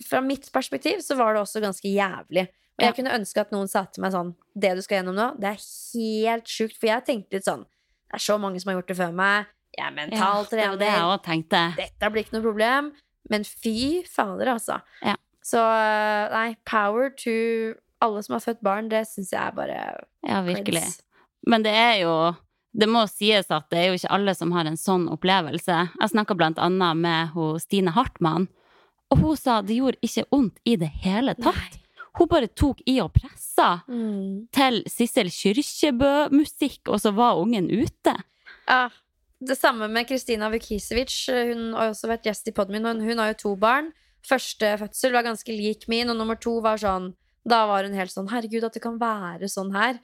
Fra mitt perspektiv så var det også ganske jævlig. Og
Ja.
jeg kunne ønske at noen sa til meg sånn Det du skal gjennom nå, det er helt sjukt. For jeg tenkte litt sånn Det er så mange som har gjort det før meg. Jeg er
Ja,
mental
det var det jeg
trener
tenkte.
dette blir ikke noe problem. Men fy fader, altså.
Ja.
Så eh, nei, power to alle som har født barn, det syns jeg er bare
Ja, virkelig. Men det er jo Det må sies at det er jo ikke alle som har en sånn opplevelse. Jeg snakka blant annet med Stine Hartmann, og hun sa det gjorde ikke vondt i det hele tatt. Hun bare tok i og pressa
Mm.
til Sissel Kyrkjebø-musikk, og så var ungen ute.
Ja, det samme med Kristina Vukisevic. Hun har også vært gjest i poden min, og hun har jo to barn. Første fødsel var ganske lik min, og nummer to var sånn Da var hun helt sånn Herregud, at det kan være sånn her.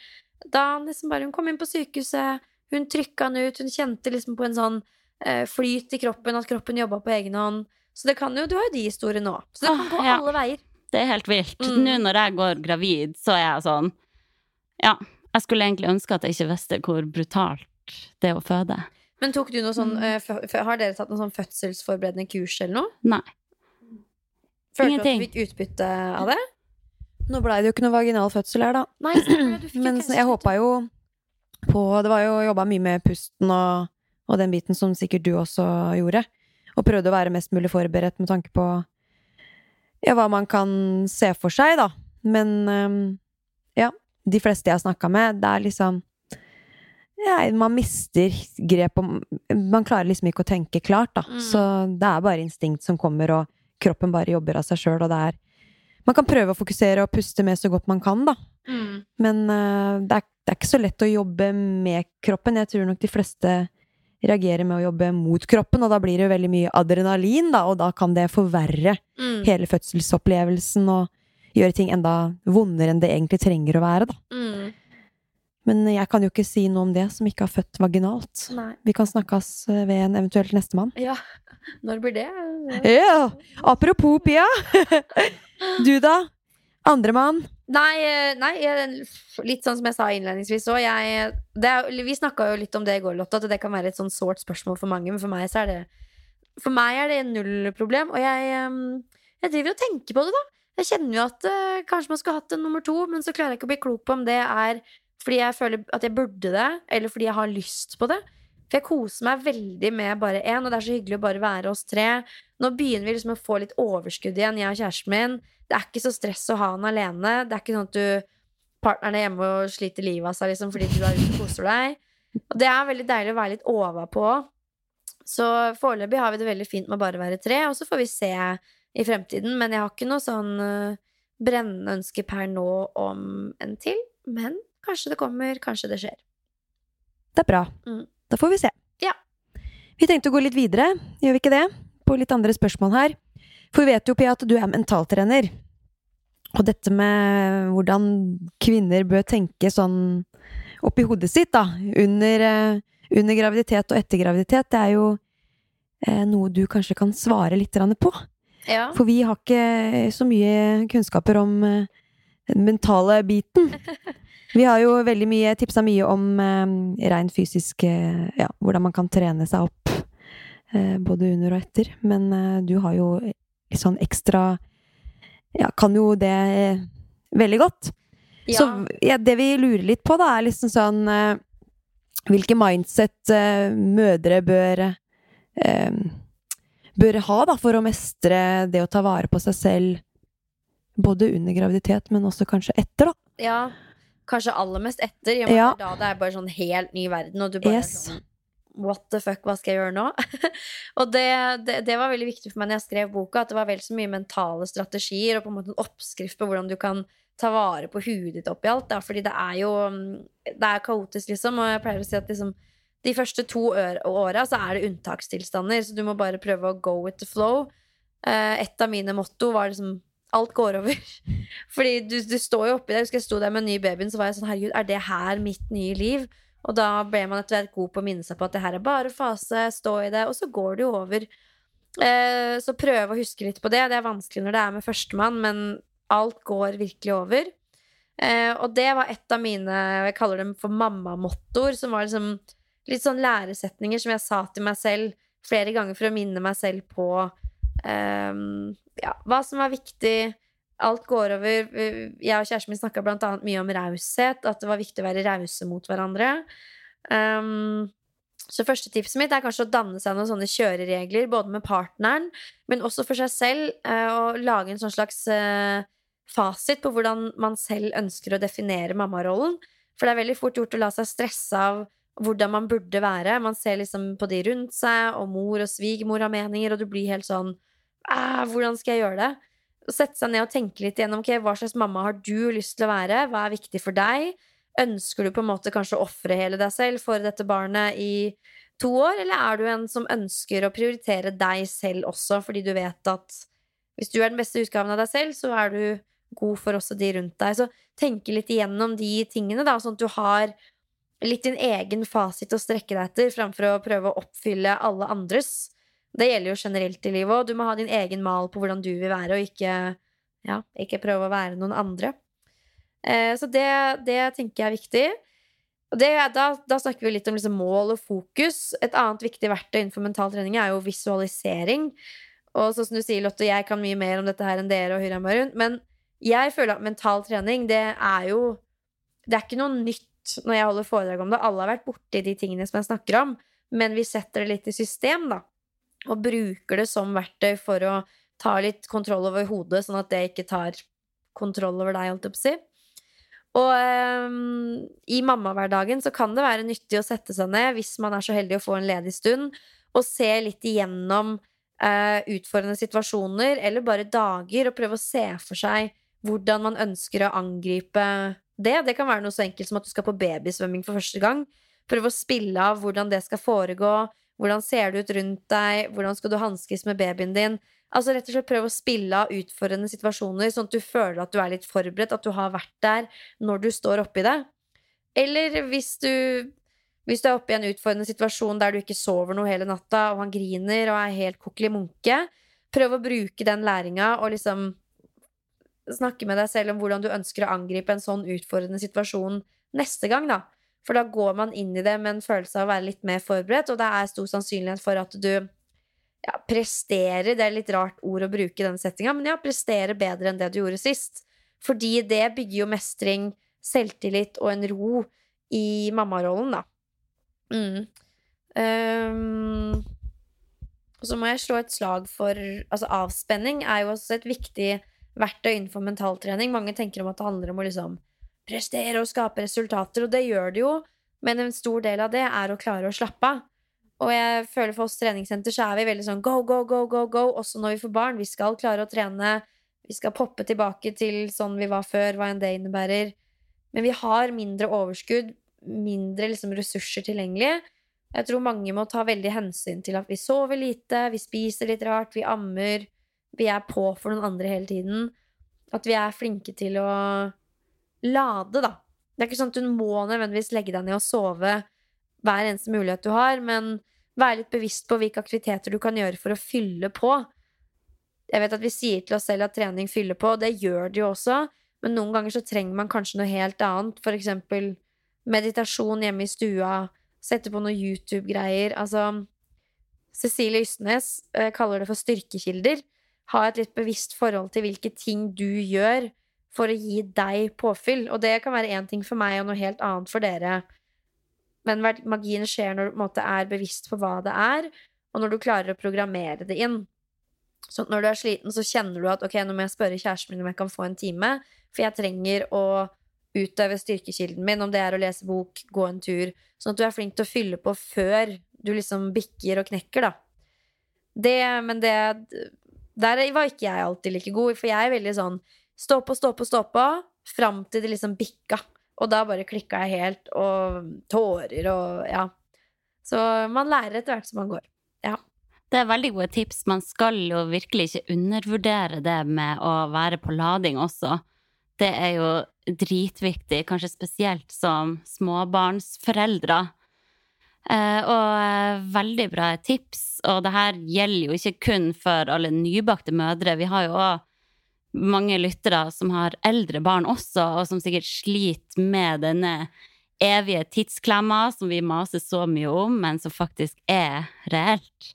Da nesten bare Hun kom inn på sykehuset, hun trykka han ut, hun kjente liksom på en sånn eh, flyt i kroppen, at kroppen jobba på egen hånd. Så det kan jo, du har jo de historiene òg. Så det kan gå
ja.
alle veier.
Det er helt vilt.
Mm.
Nå når jeg går gravid, så er jeg sånn Ja, jeg skulle egentlig ønske at jeg ikke visste hvor brutalt det er å føde.
Men tok du noe sånn
Mm.
fø- Har dere tatt noe sånn fødselsforberedende kurs eller noe?
Nei.
Følte
Ingenting.
du at du fikk utbytte av det?
Nå blei det jo ikke noe vaginal fødsel her, da.
Nei,
Men jeg håpa jo på Det var jo jobba mye med pusten og, og den biten som sikkert du også gjorde. Og prøvde å være mest mulig forberedt med tanke på ja, hva man kan se for seg, da. Men ja, de fleste jeg har snakka med, det er liksom ja, Man mister grep om Man klarer liksom ikke å tenke klart, da.
Mm.
Så det er bare instinkt som kommer, og kroppen bare jobber av seg sjøl, og det er Man kan prøve å fokusere og puste med så godt man kan, da.
Mm.
Men uh, det, er, det er ikke så lett å jobbe med kroppen. Jeg tror nok de fleste reagerer med å jobbe mot kroppen, og da blir det veldig mye adrenalin, da, og da kan det forverre
Mm.
hele fødselsopplevelsen og gjøre ting enda vondere enn det egentlig trenger å være, da.
Mm.
Men jeg kan jo ikke si noe om det som ikke har født vaginalt.
Nei.
Vi kan snakkes øh, ved en eventuelt nestemann.
Ja. Når blir det?
Ja! Apropos Pia! Du, da? Andremann?
Nei, eh, nei litt sånn som jeg sa innledningsvis òg. Vi snakka jo litt om det i går, Lotte, at det kan være et sånn sårt spørsmål for mange. Men for meg så er det For meg er det null problem. Og jeg, eh, jeg driver og tenker på det, da. Jeg kjenner jo at uh, kanskje man skulle hatt en nummer to, men så klarer jeg ikke å bli klok på om det er fordi jeg føler at jeg burde det, eller fordi jeg har lyst på det. For jeg koser meg veldig med bare én, og det er så hyggelig å bare være oss tre. Nå begynner vi liksom å få litt overskudd igjen, jeg og kjæresten min. Det er ikke så stress å ha han alene. Det er ikke sånn at du partneren er hjemme og sliter livet av seg liksom, fordi du er ute og koser deg. Og det er veldig deilig å være litt overpå. Så foreløpig har vi det veldig fint med bare å være tre, og så får vi se i fremtiden. Men jeg har ikke noe sånn eh, brennende ønske per nå om en til. Men kanskje det kommer, kanskje det skjer.
Det er bra.
Mm.
Da får vi se.
Ja.
Vi tenkte å gå litt videre, gjør vi ikke det? På litt andre spørsmål her. For vi vet jo, Pia, at du er mentaltrener. Og dette med hvordan kvinner bør tenke sånn oppi hodet sitt, da, under, eh, under graviditet og etter graviditet, det er jo eh, noe du kanskje kan svare litt på.
Ja.
For vi har ikke så mye kunnskaper om eh, den mentale biten. Vi har jo veldig mye tipsa mye om eh, rein fysisk eh, Ja, hvordan man kan trene seg opp eh, både under og etter. Men eh, du har jo litt sånn ekstra Ja, kan jo det eh, veldig godt. Så ja, det vi lurer litt på, da, er liksom sånn eh, Hvilke mindset eh, mødre bør Bør ha da, for å mestre det å ta vare på seg selv både under graviditet, men også kanskje etter, da.
Ja, kanskje aller mest etter,
Ja.
da det er bare sånn helt ny verden, og du bare
Yes.
sånn What the fuck, hva skal jeg gjøre nå? og det, det, det var veldig viktig for meg når jeg skrev boka, at det var vel så mye mentale strategier og på en måte en oppskrift på hvordan du kan ta vare på huet ditt oppi alt. Da. Fordi det er jo mm, Det er kaotisk, liksom, og jeg pleier å si at liksom de første to åra så er det unntakstilstander, så du må bare prøve å go with the flow. Eh, et av mine motto var liksom Alt går over. Fordi du, du står jo oppi det. Jeg husker jeg sto der med en ny babyen, så var jeg sånn Herregud, er det her mitt nye liv? Og da ble man etter hvert god på å minne seg på at det her er bare fase, stå i det, og så går det jo over. Eh, så prøve å huske litt på det. Det er vanskelig når det er med førstemann, men alt går virkelig over. Eh, og det var et av mine jeg kaller dem for mammamottoer, som var liksom litt sånn læresetninger som jeg sa til meg selv flere ganger for å minne meg selv på ehm, ja, hva som var viktig. Alt går over. Jeg og kjæresten min snakka annet mye om raushet, at det var viktig å være rause mot hverandre. Um, så første tipset mitt er kanskje å danne seg noen sånne kjøreregler, både med partneren, men også for seg selv, eh, og lage en sånn slags eh, fasit på hvordan man selv ønsker å definere mammarollen. For det er veldig fort gjort å la seg stresse av hvordan man burde være. Man ser liksom på de rundt seg, og mor og svigermor har meninger, og du blir helt sånn «Ah, Hvordan skal jeg gjøre det? Å Sette seg ned og tenke litt igjennom okay, hva slags mamma har du lyst til å være. Hva er viktig for deg? Ønsker du på en måte kanskje å ofre hele deg selv for dette barnet i to år, eller er du en som ønsker å prioritere deg selv også, fordi du vet at hvis du er den beste utgaven av deg selv, så er du god for også de rundt deg. Så tenke litt igjennom de tingene, da, sånn at du har litt din egen fasit å strekke deg etter, framfor å prøve å oppfylle alle andres. Det gjelder jo generelt i livet òg. Du må ha din egen mal på hvordan du vil være, og ikke, ja, ikke prøve å være noen andre. Eh, så det, det tenker jeg er viktig. Det, da, da snakker vi litt om liksom mål og fokus. Et annet viktig verktøy innenfor mental trening er jo visualisering. Og sånn som du sier, Lotte, jeg kan mye mer om dette her enn dere og Hyram Marun, men jeg føler at mental trening, det er jo Det er ikke noe nytt når jeg holder foredrag om det. Alle har vært borti de tingene som jeg snakker om, men vi setter det litt i system, da. Og bruker det som verktøy for å ta litt kontroll over hodet, sånn at det ikke tar kontroll over deg, holdt jeg på å si. Og um, i mammahverdagen så kan det være nyttig å sette seg ned, hvis man er så heldig å få en ledig stund, og se litt igjennom uh, utfordrende situasjoner, eller bare dager, og prøve å se for seg hvordan man ønsker å angripe det. Det kan være noe så enkelt som at du skal på babysvømming for første gang. Prøve å spille av hvordan det skal foregå. Hvordan ser det ut rundt deg? Hvordan skal du hanskes med babyen din? Altså rett og slett Prøv å spille av utfordrende situasjoner, sånn at du føler at du er litt forberedt, at du har vært der når du står oppi det. Eller hvis du, hvis du er oppe i en utfordrende situasjon der du ikke sover noe hele natta, og han griner og er helt kokkelig munke, prøv å bruke den læringa og liksom snakke med deg selv om hvordan du ønsker å angripe en sånn utfordrende situasjon neste gang, da. For da går man inn i det med en følelse av å være litt mer forberedt, og det er stor sannsynlighet for at du ja, presterer Det er litt rart ord å bruke i den settinga, men ja, presterer bedre enn det du gjorde sist. Fordi det bygger jo mestring, selvtillit og en ro i mammarollen, da. Mm. Um, og så må jeg slå et slag for Altså, avspenning er jo også et viktig verktøy innenfor mentaltrening. Mange tenker om at det handler om å liksom prestere og skape resultater, og det gjør det jo, men en stor del av det er å klare å slappe av. Og jeg føler for oss treningssenter så er vi veldig sånn go, go, go, go, go, også når vi får barn. Vi skal klare å trene. Vi skal poppe tilbake til sånn vi var før, hva enn det innebærer. Men vi har mindre overskudd, mindre liksom ressurser tilgjengelig. Jeg tror mange må ta veldig hensyn til at vi sover lite, vi spiser litt rart, vi ammer, vi er på for noen andre hele tiden. At vi er flinke til å lade, da. Det er ikke sånn at du må nødvendigvis legge deg ned og sove hver eneste mulighet du har, men være litt bevisst på hvilke aktiviteter du kan gjøre for å fylle på. Jeg vet at vi sier til oss selv at trening fyller på, og det gjør det jo også, men noen ganger så trenger man kanskje noe helt annet, for eksempel meditasjon hjemme i stua, sette på noe YouTube-greier, altså Cecilie Ystnes eh, kaller det for styrkekilder. Ha et litt bevisst forhold til hvilke ting du gjør for å gi deg påfyll. Og det kan være én ting for meg og noe helt annet for dere. Men magien skjer når du måte er bevisst på hva det er, og når du klarer å programmere det inn. Så når du er sliten, så kjenner du at ok, nå må jeg spørre kjæresten min om jeg kan få en time, for jeg trenger å utøve styrkekilden min, om det er å lese bok, gå en tur, sånn at du er flink til å fylle på før du liksom bikker og knekker, da. Det, men det Der var ikke jeg alltid like god, for jeg er veldig sånn stå på, stå på, stå på, fram til det liksom bikka. Og da bare klikka jeg helt, og tårer og ja. Så man lærer etter hvert som man går. Ja.
Det er veldig gode tips. Man skal jo virkelig ikke undervurdere det med å være på lading også. Det er jo dritviktig, kanskje spesielt som småbarnsforeldre. Eh, og eh, veldig bra tips. Og det her gjelder jo ikke kun for alle nybakte mødre. Vi har jo òg mange lyttere som har eldre barn også, og som sikkert sliter med denne evige tidsklemma som vi maser så mye om, men som faktisk er reelt.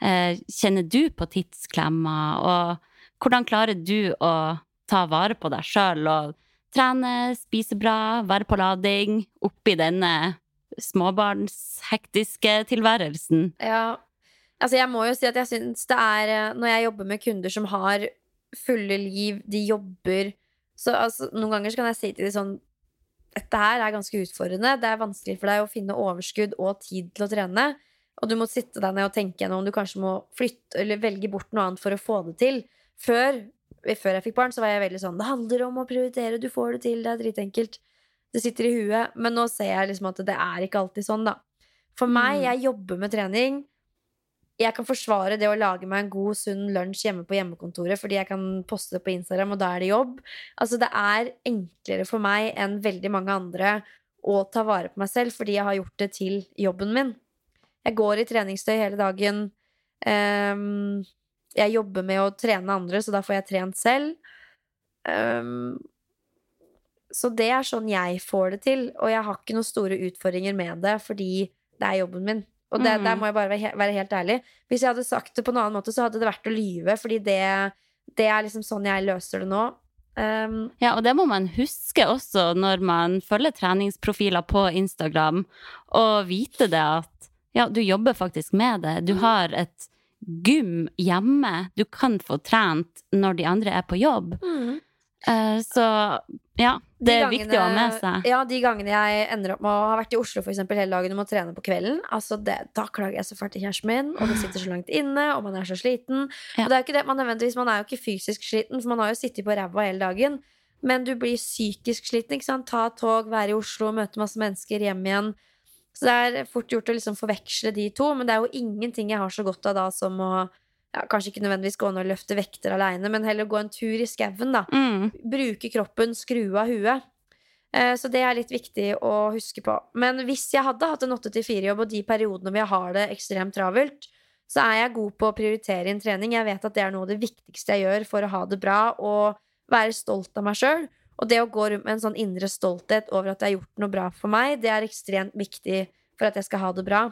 Eh, kjenner du på tidsklemma, og hvordan klarer du å ta vare på deg sjøl og trene, spise bra, være på lading oppi denne småbarnshektiske tilværelsen?
Ja, altså jeg må jo si at jeg syns det er eh, Når jeg jobber med kunder som har fulle liv, de jobber Så altså, noen ganger kan jeg si til dem sånn Dette her er ganske utfordrende. Det er vanskelig for deg å finne overskudd og tid til å trene. Og du må sitte deg ned og tenke gjennom om du kanskje må flytte eller velge bort noe annet for å få det til. Før, før jeg fikk barn, så var jeg veldig sånn Det handler om å prioritere, du får det til, det er dritenkelt. Det sitter i huet. Men nå ser jeg liksom at det er ikke alltid sånn, da. For meg, mm. jeg jobber med trening jeg kan forsvare det å lage meg en god, sunn lunsj hjemme på hjemmekontoret fordi jeg kan poste det på Instagram, og da er det jobb. Altså, det er enklere for meg enn veldig mange andre å ta vare på meg selv fordi jeg har gjort det til jobben min. Jeg går i treningstøy hele dagen. Um, jeg jobber med å trene andre, så da får jeg trent selv. Um, så det er sånn jeg får det til, og jeg har ikke noen store utfordringer med det fordi det er jobben min. Og det, mm. der må jeg bare være, være, helt ærlig. Hvis jeg hadde sagt det på en annen måte, så hadde det vært å lyve, fordi det, det er liksom sånn jeg løser det nå. Um,
ja, og det må man huske også når man følger treningsprofiler på Instagram, og vite det at ja, du jobber faktisk med det. Du mm. har et gym hjemme. Du kan få trent når de andre er på jobb. Mm. Uh, så ja, det er gangene, viktig å ha med seg.
Ja, de gangene jeg ender opp med å ha vært i Oslo for eksempel, hele dagen og må trene på kvelden, altså det, da klager jeg så fælt til kjæresten min, og det sitter så langt inne, og man er så sliten. Ja. Og det er jo ikke det, man, man er jo ikke fysisk sliten, for man har jo sittet på ræva hele dagen. Men du blir psykisk sliten. ikke sant? Ta tog, være i Oslo, møte masse mennesker, hjem igjen. Så det er fort gjort å liksom forveksle de to, men det er jo ingenting jeg har så godt av da som å ja, Kanskje ikke nødvendigvis gå ned og løfte vekter aleine, men heller gå en tur i skauen. Mm. Bruke kroppen, skru av huet. Eh, så det er litt viktig å huske på. Men hvis jeg hadde hatt en 8-4-jobb, og de periodene hvor jeg har det ekstremt travelt, så er jeg god på å prioritere inn trening. Jeg vet at det er noe av det viktigste jeg gjør for å ha det bra og være stolt av meg sjøl. Og det å gå rundt med en sånn indre stolthet over at jeg har gjort noe bra for meg, det er ekstremt viktig for at jeg skal ha det bra.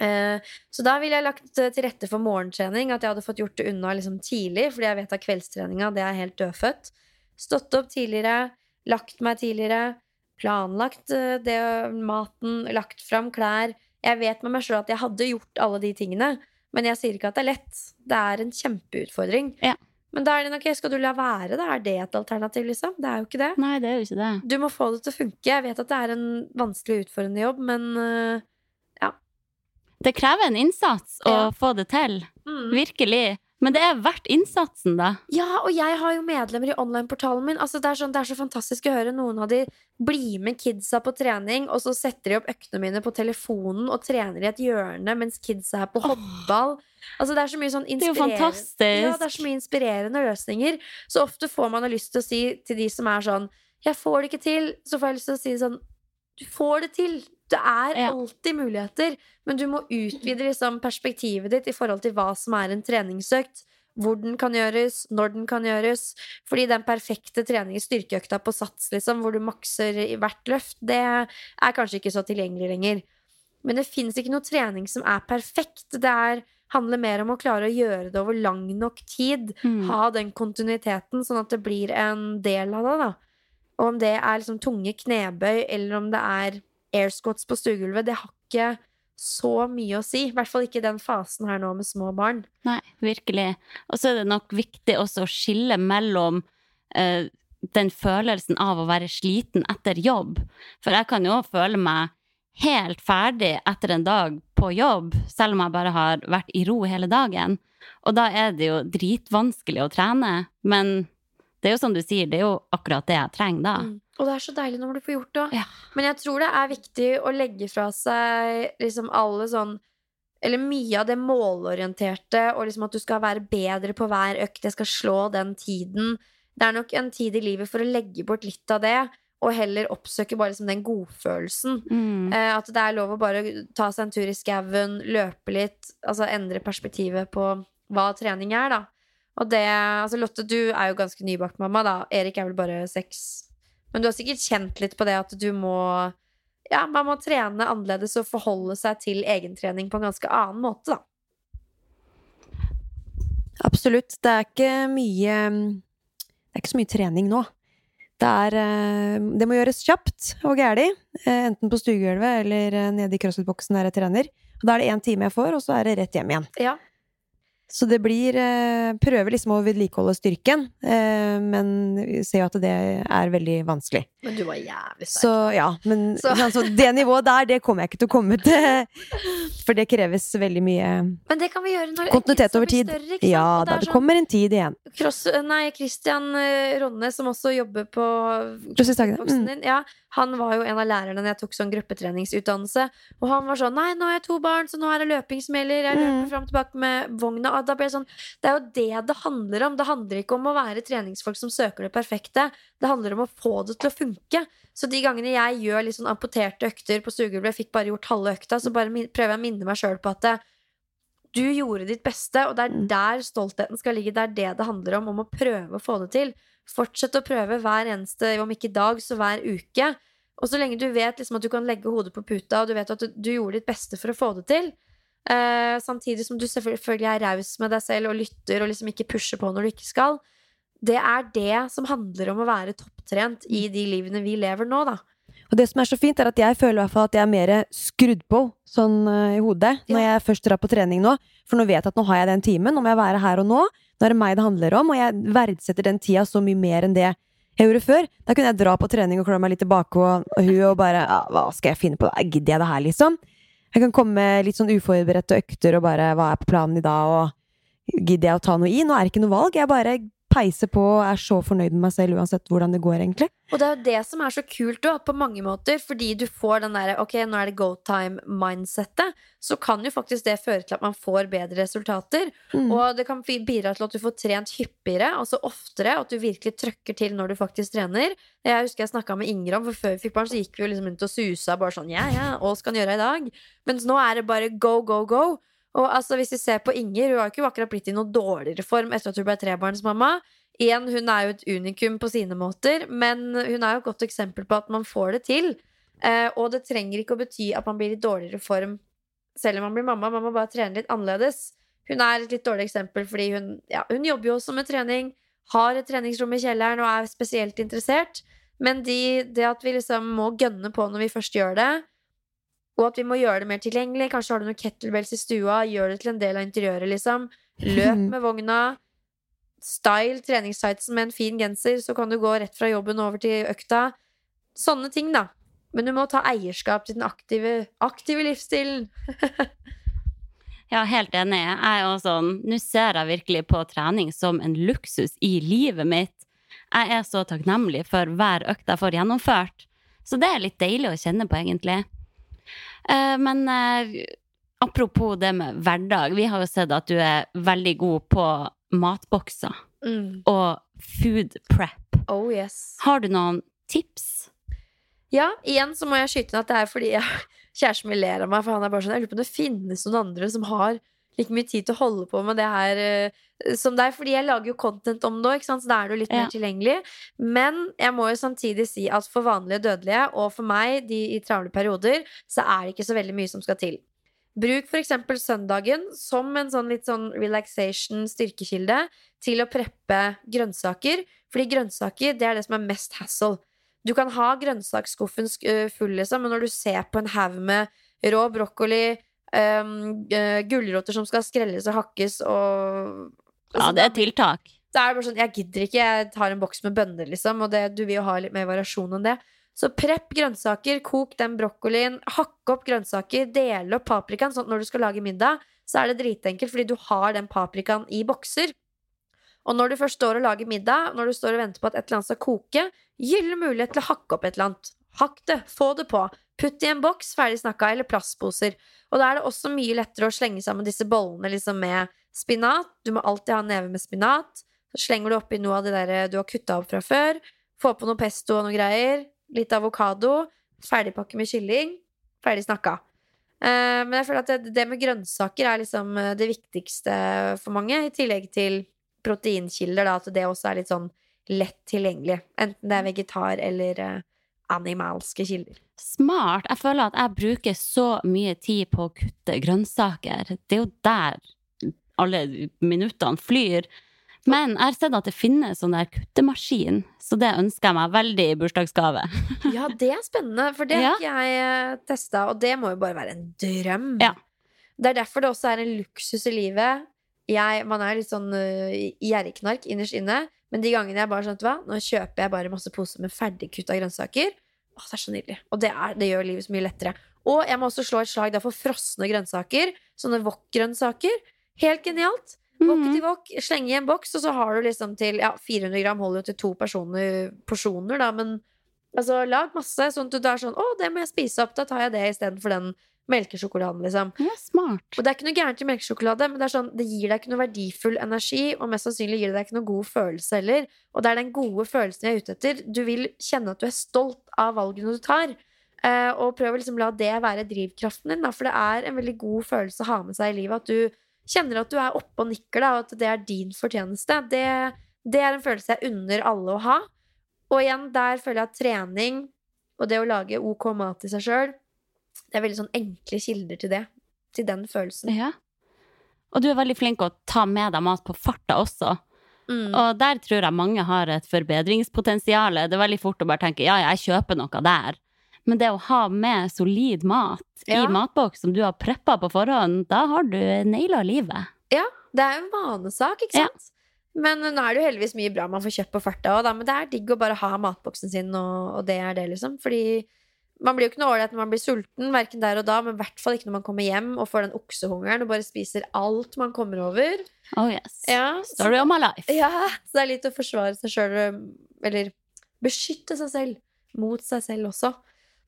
Eh, så da ville jeg lagt eh, til rette for morgentrening, at jeg hadde fått gjort det unna liksom tidlig, fordi jeg vet at kveldstreninga det er helt dødfødt. Stått opp tidligere, lagt meg tidligere, planlagt eh, det, maten, lagt fram klær. Jeg vet med meg sjøl at jeg hadde gjort alle de tingene, men jeg sier ikke at det er lett. Det er en kjempeutfordring. Ja. Men da er det nok, skal du la være, da? Er det et alternativ, liksom? Det er jo ikke det.
Nei, det er jo ikke det.
Du må få det til å funke. Jeg vet at det er en vanskelig, utfordrende jobb, men
Det krever en innsats å
Ja.
få det til.
Mm.
Virkelig. Men det er verdt innsatsen, da.
Ja, og jeg har jo medlemmer i online-portalen min. Altså, det, er sånn, det er så fantastisk å høre noen av de bli med kidsa på trening, og så setter de opp øktene mine på telefonen og trener i et hjørne mens kidsa er på håndball. Altså, det er så mye sånn
er jo.
Ja, det er så mye inspirerende løsninger. Så ofte får man lyst til å si til de som er sånn Jeg får det ikke til. Så får jeg lyst til å si sånn Du får det til. Det er
Ja.
alltid muligheter, men du må utvide liksom, perspektivet ditt i forhold til hva som er en treningsøkt. Hvor den kan gjøres, når den kan gjøres. Fordi den perfekte trening styrkeøkta på sats, liksom, hvor du makser i hvert løft, det er kanskje ikke så tilgjengelig lenger. Men det fins ikke noe trening som er perfekt. Det er, handler mer om å klare å gjøre det over lang nok tid.
Mm.
Ha den kontinuiteten, sånn at det blir en del av det. da Og om det er liksom tunge knebøy, eller om det er airscots på stuegulvet, det har ikke så mye å si. I hvert fall ikke i den fasen her nå med små barn.
Nei, virkelig. Og så er det nok viktig også å skille mellom eh, den følelsen av å være sliten etter jobb. For jeg kan jo føle meg helt ferdig etter en dag på jobb, selv om jeg bare har vært i ro hele dagen. Og da er det jo dritvanskelig å trene. Men det er jo som du sier, det er jo akkurat det jeg trenger da.
Mm. Og det er så deilig når du får gjort det òg.
Ja.
Men jeg tror det er viktig å legge fra seg liksom alle sånn Eller mye av det målorienterte, og liksom at du skal være bedre på hver økt. Jeg skal slå den tiden. Det er nok en tid i livet for å legge bort litt av det, og heller oppsøke bare liksom den godfølelsen.
Mm.
Eh, at det er lov å bare ta seg en tur i skauen, løpe litt, altså endre perspektivet på hva trening er, da. Og det Altså, Lotte, du er jo ganske nybakt mamma, da. Erik er vel bare seks. Men du har sikkert kjent litt på det at du må Ja, man må trene annerledes og forholde seg til egentrening på en ganske annen måte, da.
Absolutt. Det er ikke mye Det er ikke så mye trening nå. Det er eh, Det må gjøres kjapt og gæli. eh, Enten på stuegulvet eller eh, nede i crossfit-boksen der jeg trener. Og Da er det én time jeg får, og så er det rett hjem igjen.
Ja.
Så det blir eh, Prøver liksom å vedlikeholde styrken, eh, men ser jo at det er veldig vanskelig.
Men du var jævlig sterk.
Så ja, men
Så-
så. så det nivået der, det kommer jeg ikke til å komme til. For det kreves veldig mye
Men det kan vi gjøre når
kontinuitet over tid.
Større?
Ja da, det
sånn-
kommer en tid igjen.
Cross, nei, Christian eh, Ronne, som også jobber på
Crossfit-dagene,
Voksen
mm.
ja, han var jo en av lærerne når jeg tok sånn gruppetreningsutdannelse. Og han var sånn Nei, nå har jeg to barn, så nå er det løping som gjelder. Jeg løper
Mm.
fram og tilbake med vogna. Og da ble det sånn Det er jo det det handler om. Det handler ikke om å være treningsfolk som søker det perfekte. Det handler om å få det til å funke. Så de gangene jeg gjør litt sånn amputerte økter på stuegulvet, jeg fikk bare gjort halve økta, så bare prøver jeg å minne meg sjøl på at det, du gjorde ditt beste, og det er
Mm.
der stoltheten skal ligge. Det er det det handler om, om å prøve å få det til. Fortsett å prøve hver eneste, om ikke dag, så hver uke. Og så lenge du vet liksom at du kan legge hodet på puta, og du vet at du, du gjorde ditt beste for å få det til, eh, samtidig som du selvfølgelig er raus med deg selv og lytter og liksom ikke pusher på når du ikke skal, det er det som handler om å være topptrent i de livene vi lever nå, da.
Og det som er så fint, er at jeg føler i hvert fall at jeg er mer skrudd på sånn eh, i hodet når jeg først drar på trening nå. For nå vet jeg at nå har jeg den timen, nå må jeg være her og nå. Nå er det meg det handler om, og jeg verdsetter den tida så mye mer enn det jeg gjorde før. Da kunne jeg dra på trening og klø meg litt tilbake og, og huet og bare ja, Hva skal jeg finne på? Gidder jeg det her, liksom? Jeg kan komme med litt sånn uforberedte økter og bare Hva er på planen i dag? Og gidder jeg å ta noe i? Nå er det ikke noe valg. Jeg bare peiser på og er så fornøyd med meg selv uansett hvordan det går, egentlig.
Og det er jo det som er så kult da, på mange måter, fordi du får den derre ok, nå er det go time-mindsettet, så kan jo faktisk det føre til at man får bedre resultater.
Mm.
Og det kan bidra til at du får trent hyppigere, altså oftere, og at du virkelig trøkker til når du faktisk trener. Jeg husker jeg snakka med Inger om, for før vi fikk barn, så gikk vi jo liksom rundt og susa bare sånn ja, ja, hva skal han gjøre i dag? Mens nå er det bare go, go, go. Og altså, hvis vi ser på Inger, hun har jo ikke akkurat blitt i noe dårligere form etter at hun ble trebarnsmamma. Igjen, hun er jo et unikum på sine måter, men hun er jo et godt eksempel på at man får det til. Eh, og det trenger ikke å bety at man blir i dårligere form selv om man blir mamma. Man må bare trene litt annerledes. Hun er et litt dårlig eksempel fordi hun, ja, hun jobber jo også med trening, har et treningsrom i kjelleren og er spesielt interessert. Men de, det at vi liksom må gønne på når vi først gjør det, og at vi må gjøre det mer tilgjengelig Kanskje har du noen kettlebells i stua, gjør det til en del av interiøret, liksom. Løp med vogna. Style treningstightsen med en fin genser, så kan du gå rett fra jobben over til økta. Sånne ting, da. Men du må ta eierskap til den aktive, aktive livsstilen.
Ja, helt enig. Jeg er også sånn Nå ser jeg virkelig på trening som en luksus i livet mitt. Jeg er så takknemlig for hver økt jeg får gjennomført. Så det er litt deilig å kjenne på, egentlig. Eh, men eh, apropos det med hverdag. Vi har jo sett at du er veldig god på matbokser
Mm.
og food prep.
Oh yes.
Har du noen tips?
Ja, igjen så må jeg skyte inn at det er fordi jeg, kjæresten min ler av meg, for han er bare sånn Jeg lurer på om det finnes noen andre som har like mye tid til å holde på med det her uh, som deg. Fordi jeg lager jo content om det òg, så da er det jo litt
Ja.
mer tilgjengelig. Men jeg må jo samtidig si at for vanlige dødelige, og for meg de i travle perioder, så er det ikke så veldig mye som skal til. Bruk eksempel søndagen som en sånn litt sånn relaxation styrkekilde til å preppe grønnsaker. Fordi grønnsaker, det er det som er mest hassle. Du kan ha grønnsaksskuffen sk- øh, full, liksom, men når du ser på en haug med rå brokkoli, um, gulroter som skal skrelles og hakkes og
Ja, det er tiltak.
da er det bare sånn, jeg gidder ikke, jeg tar en boks med bønner, liksom, og det, du vil jo ha litt mer variasjon enn det. Så prepp grønnsaker, kok den brokkolien, hakk opp grønnsaker, del opp paprikaen, sånn at når du skal lage middag, så er det dritenkelt, fordi du har den paprikaen i bokser. Og når du først står og lager middag, når du står og venter på at et eller annet skal koke, gyllen mulighet til å hakke opp et eller annet. Hakk det, få det på. Putt i en boks, ferdig snakka, eller plastposer. Og da er det også mye lettere å slenge sammen disse bollene liksom med spinat. Du må alltid ha en neve med spinat. Så slenger du oppi noe av det der du har kutta opp fra før. Få på noe pesto og noe greier. Litt avokado. Ferdigpakke med kylling. Ferdig snakka. Eh, men jeg føler at det, det med grønnsaker er liksom eh, det viktigste for mange, i tillegg til proteinkilder, da, at det også er litt sånn lett tilgjengelig. Enten det er vegetar eller eh, animalske kilder.
Smart. Jeg føler at jeg bruker så mye tid på å kutte grønnsaker. Det er jo der alle minuttene flyr. Men jeg har sett at det finnes sånn der kuttemaskin, så det ønsker jeg meg veldig i bursdagsgave.
Ja, det er spennende, for det har
Ja.
ikke jeg testa, og det må jo bare være en drøm.
Ja.
Det er derfor det også er en luksus i livet. Jeg, man er litt sånn uh, gjerrigknark innerst inne, men de gangene jeg bare sånn, hva, nå kjøper jeg bare masse poser med ferdigkutta grønnsaker. Åh, det er så nydelig. Og det, er, det gjør livet så mye lettere. Og jeg må også slå et slag for frosne grønnsaker. Sånne wok-grønnsaker. Helt genialt. Wok
Mhm.
til wok, slenge i en boks, og så har du liksom til Ja, 400 gram holder jo til to personer, porsjoner, da, men altså, lag masse, sånn at du er sånn Å, det må jeg spise opp, da tar jeg det istedenfor den melkesjokoladen, liksom.
Ja, smart.
Og det er ikke noe gærent i melkesjokolade, men det er sånn, det gir deg ikke noe verdifull energi, og mest sannsynlig gir det deg ikke noe god følelse heller. Og det er den gode følelsen jeg er ute etter. Du vil kjenne at du er stolt av valgene du tar. Eh, og prøv å liksom la det være drivkraften din, for det er en veldig god følelse å ha med seg i livet. At du kjenner at du er oppe og nikker, da, og at det er din fortjeneste. Det, det er en følelse jeg unner alle å ha. Og igjen, der føler jeg at trening og det å lage ok mat i seg sjøl, det er veldig sånn enkle kilder til det. Til den følelsen.
Ja. Og du er veldig flink å ta med deg mat på farta også.
Mm.
Og der tror jeg mange har et forbedringspotensial. Det er veldig fort å bare tenke ja, jeg kjøper noe der. Men det å ha med solid mat
Ja.
i matboks som du har preppa på forhånd, da har du naila livet.
Ja, det er jo en vanesak, ikke
Ja.
sant? Men nå er det jo heldigvis mye bra man får kjøpt på farta òg, men det er digg å bare ha matboksen sin, og, og det er det, liksom. Fordi man blir jo ikke noe ålreit når man blir sulten, verken der og da, men i hvert fall ikke når man kommer hjem og får den oksehungeren og bare spiser alt man kommer over.
Oh yes.
Ja, så,
Story of my life.
ja, så det er litt å forsvare seg sjøl, eller beskytte seg selv mot seg selv også.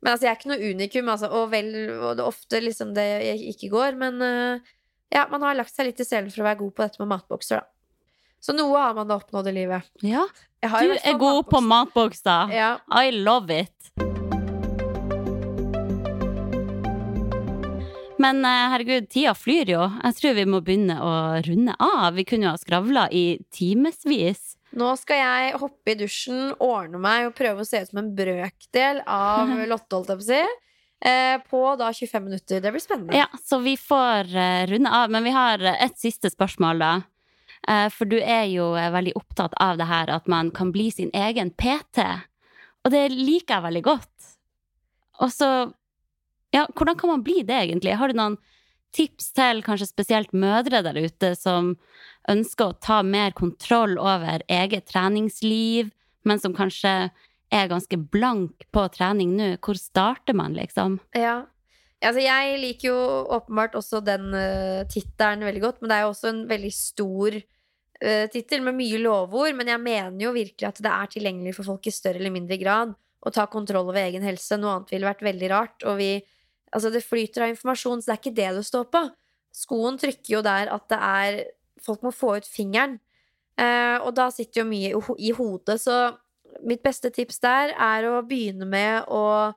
Men altså, jeg er ikke noe unikum, altså, og, vel, og det er ofte liksom det ikke går, men uh, ja, man har lagt seg litt i selen for å være god på dette med matbokser, da. Så noe har man da oppnådd i livet.
Ja, du er god på
matboks.
matbokser.
Ja.
I love it. Men eh, herregud, tida flyr jo. Jeg tror vi må begynne å runde av. Vi kunne jo ha skravla i timevis.
Nå skal jeg hoppe i dusjen, ordne meg og prøve å se ut som en brøkdel av Lotte, holdt jeg på å si. Eh, på da 25 minutter. Det blir spennende.
Ja, så vi får eh, runde av. Men vi har et siste spørsmål, da. For du er jo veldig opptatt av det her at man kan bli sin egen PT. Og det liker jeg veldig godt. Og så Ja, hvordan kan man bli det, egentlig? Har du noen tips til kanskje spesielt mødre der ute som ønsker å ta mer kontroll over eget treningsliv, men som kanskje er ganske blank på trening nå? Hvor starter man, liksom?
Ja. Altså, jeg liker jo åpenbart også den uh, tittelen veldig godt, men det er jo også en veldig stor uh, tittel med mye lovord. Men jeg mener jo virkelig at det er tilgjengelig for folk i større eller mindre grad å ta kontroll over egen helse. Noe annet ville vært veldig rart. Og vi Altså, det flyter av informasjon, så det er ikke det det står på. Skoen trykker jo der at det er Folk må få ut fingeren. Eh, og da sitter jo mye i, ho i hodet, så mitt beste tips der er å begynne med å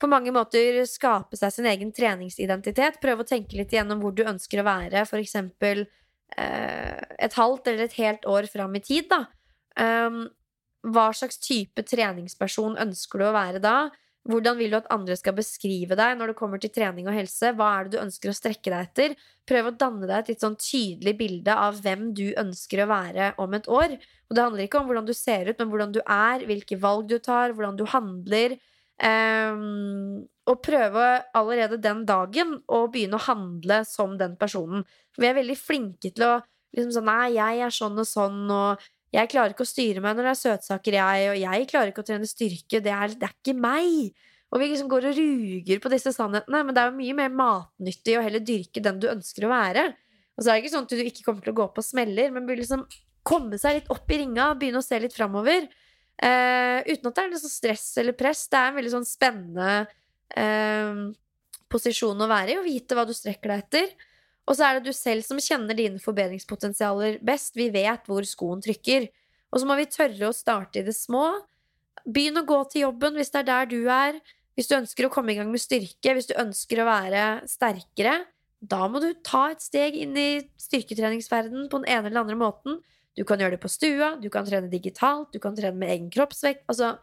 på mange måter skape seg sin egen treningsidentitet. Prøve å tenke litt igjennom hvor du ønsker å være, eksempel eh, et halvt eller et helt år fram i tid, da. Um, hva slags type treningsperson ønsker du å være da? Hvordan vil du at andre skal beskrive deg når det kommer til trening og helse? Hva er det du ønsker å strekke deg etter? Prøv å danne deg et litt sånn tydelig bilde av hvem du ønsker å være om et år. Og det handler ikke om hvordan du ser ut, men hvordan du er, hvilke valg du tar, hvordan du handler. Um, og prøve allerede den dagen å begynne å handle som den personen. For vi er veldig flinke til å liksom sånn Nei, jeg er sånn og sånn, og jeg klarer ikke å styre meg når det er søtsaker, jeg, og jeg klarer ikke å trene styrke, det er, det er ikke meg. Og vi liksom går og ruger på disse sannhetene, men det er jo mye mer matnyttig å heller dyrke den du ønsker å være. Og så er det ikke sånn at du ikke kommer til å gå på smeller, men bør liksom komme seg litt opp i ringa, begynne å se litt framover. Uh, uten at det er sånn stress eller press. Det er en veldig sånn spennende uh, posisjon å være i, å vite hva du strekker deg etter. Og så er det du selv som kjenner dine forbedringspotensialer best. Vi vet hvor skoen trykker. Og så må vi tørre å starte i det små. Begynn å gå til jobben hvis det er der du er. Hvis du ønsker å komme i gang med styrke, hvis du ønsker å være sterkere, da må du ta et steg inn i styrketreningsverdenen på den ene eller andre måten. Du kan gjøre det på stua, du kan trene digitalt, du kan trene med egen kroppsvekt. Altså,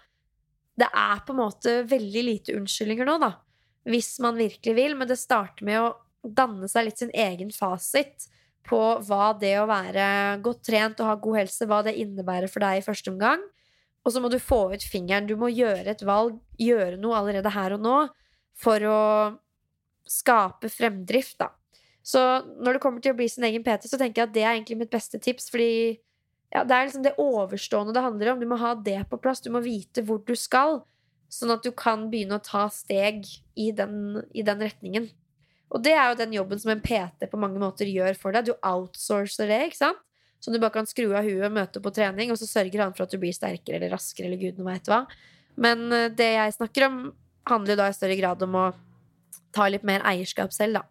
det er på en måte veldig lite unnskyldninger nå, da. Hvis man virkelig vil, men det starter med å danne seg litt sin egen fasit på hva det å være godt trent og ha god helse, hva det innebærer for deg i første omgang. Og så må du få ut fingeren. Du må gjøre et valg, gjøre noe allerede her og nå for å skape fremdrift, da. Så når det kommer til å bli sin egen PT, så tenker jeg at det er egentlig mitt beste tips. Fordi ja, det er liksom det overstående det handler om. Du må ha det på plass. Du må vite hvor du skal. Sånn at du kan begynne å ta steg i den, i den retningen. Og det er jo den jobben som en PT på mange måter gjør for deg. Du outsourcer det, ikke sant? Så du bare kan skru av huet, møte på trening, og så sørger han for at du blir sterkere eller raskere eller gudene veit hva. Men eh, det jeg snakker om, handler jo da i større grad om å ta litt mer eierskap selv, da.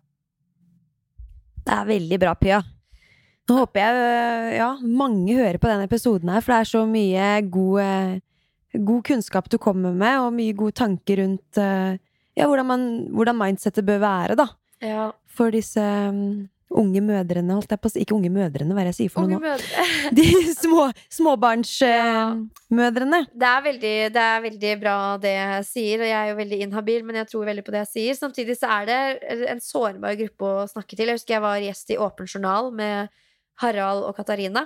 Det er veldig bra, Pia. Nå håper jeg øh, ja, mange hører på denne episoden her, for det er så mye god, øh, god kunnskap du kommer med, og mye gode tanker rundt ja, hvordan, man, hvordan mindsettet bør være, da.
Ja.
For disse um, unge mødrene, holdt jeg på å si. Ikke unge mødrene, hva er det jeg sier for
Unge
noe nå? De små, småbarnsmødrene.
Det er, veldig, det er veldig bra det jeg sier, og jeg er jo veldig inhabil, men jeg tror veldig på det jeg sier. Samtidig så er det en sårbar gruppe å snakke til. Jeg husker jeg var gjest i Åpen journal med Harald og Katarina.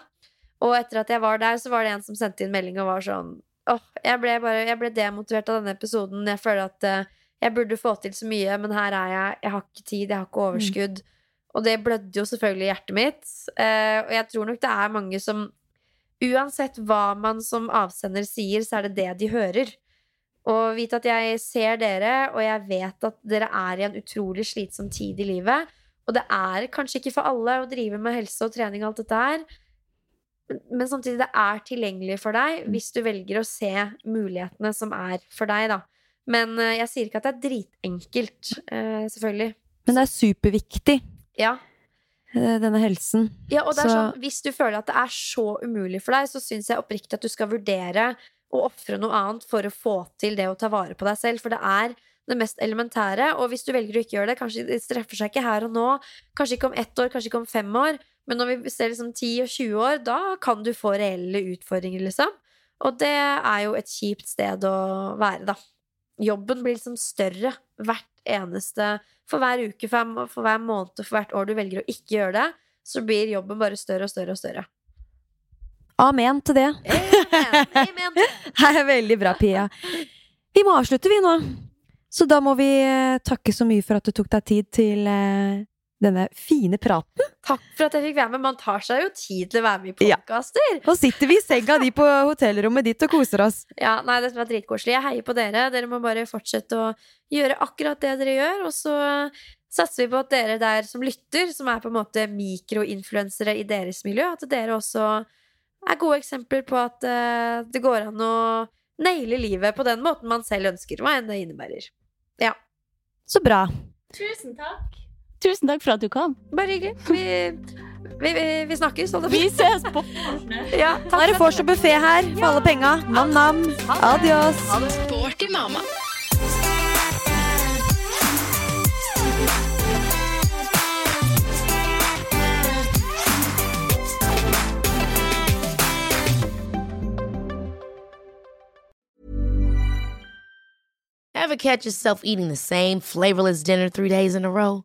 Og etter at jeg var der, så var det en som sendte inn melding og var sånn Åh, jeg ble, bare, jeg ble demotivert av denne episoden. Jeg føler at eh, jeg burde få til så mye, men her er jeg. Jeg har ikke tid, jeg har ikke overskudd. Og det blødde jo selvfølgelig i hjertet mitt. Eh, og jeg tror nok det er mange som Uansett hva man som avsender sier, så er det det de hører. Og vite at jeg ser dere, og jeg vet at dere er i en utrolig slitsom tid i livet. Og det er kanskje ikke for alle å drive med helse og trening og alt dette her. Men samtidig, det er tilgjengelig for deg hvis du velger å se mulighetene som er for deg, da. Men eh, jeg sier ikke at det er dritenkelt, eh, selvfølgelig.
Men det er superviktig,
Ja.
eh, denne helsen.
Ja, og det er
Så-
sånn, Hvis du føler at det er så umulig for deg, så syns jeg oppriktig at du skal vurdere å ofre noe annet for å få til det å ta vare på deg selv. For det er det mest elementære. Og hvis du velger å ikke gjøre det, kanskje det streffer seg ikke her og nå, kanskje ikke om ett år, kanskje ikke om fem år, men når vi ser liksom 10 og 20 år, da kan du få reelle utfordringer, liksom. Og det er jo et kjipt sted å være, da. Jobben blir liksom større hvert eneste For hver uke, for, for hver måned, for hvert år du velger å ikke gjøre det, så blir jobben bare større og større og større.
Amen til det.
Amen, amen.
Det er veldig bra, Pia. Vi må avslutte, vi nå. Så da må vi eh, takke så mye for at du tok deg tid til eh, denne fine praten.
Takk for at jeg fikk være med. Man tar seg jo tid til å være med i podkaster. Ja.
Nå sitter vi i senga di på hotellrommet ditt og koser oss.
Ja, nei, dette var dritkoselig. Jeg heier på dere. Dere må bare fortsette å gjøre akkurat det dere gjør, og så satser vi på at dere der som lytter, som er på en måte mikroinfluensere i deres miljø, at dere også er gode eksempler på at eh, det går an å naile livet på den måten man selv ønsker, hva enn det innebærer. Ja,
Så bra.
Tusen takk. Tusen takk for at du kom.
bare hyggelig. Vi, vi, vi, vi snakkes.
Vi ses på
Ja,
Nå
takk
er det vors og buffé her for alle penga. Nam-nam. Adios.
Sporty mamma. Ever catch yourself eating the same flavorless dinner three days in a row?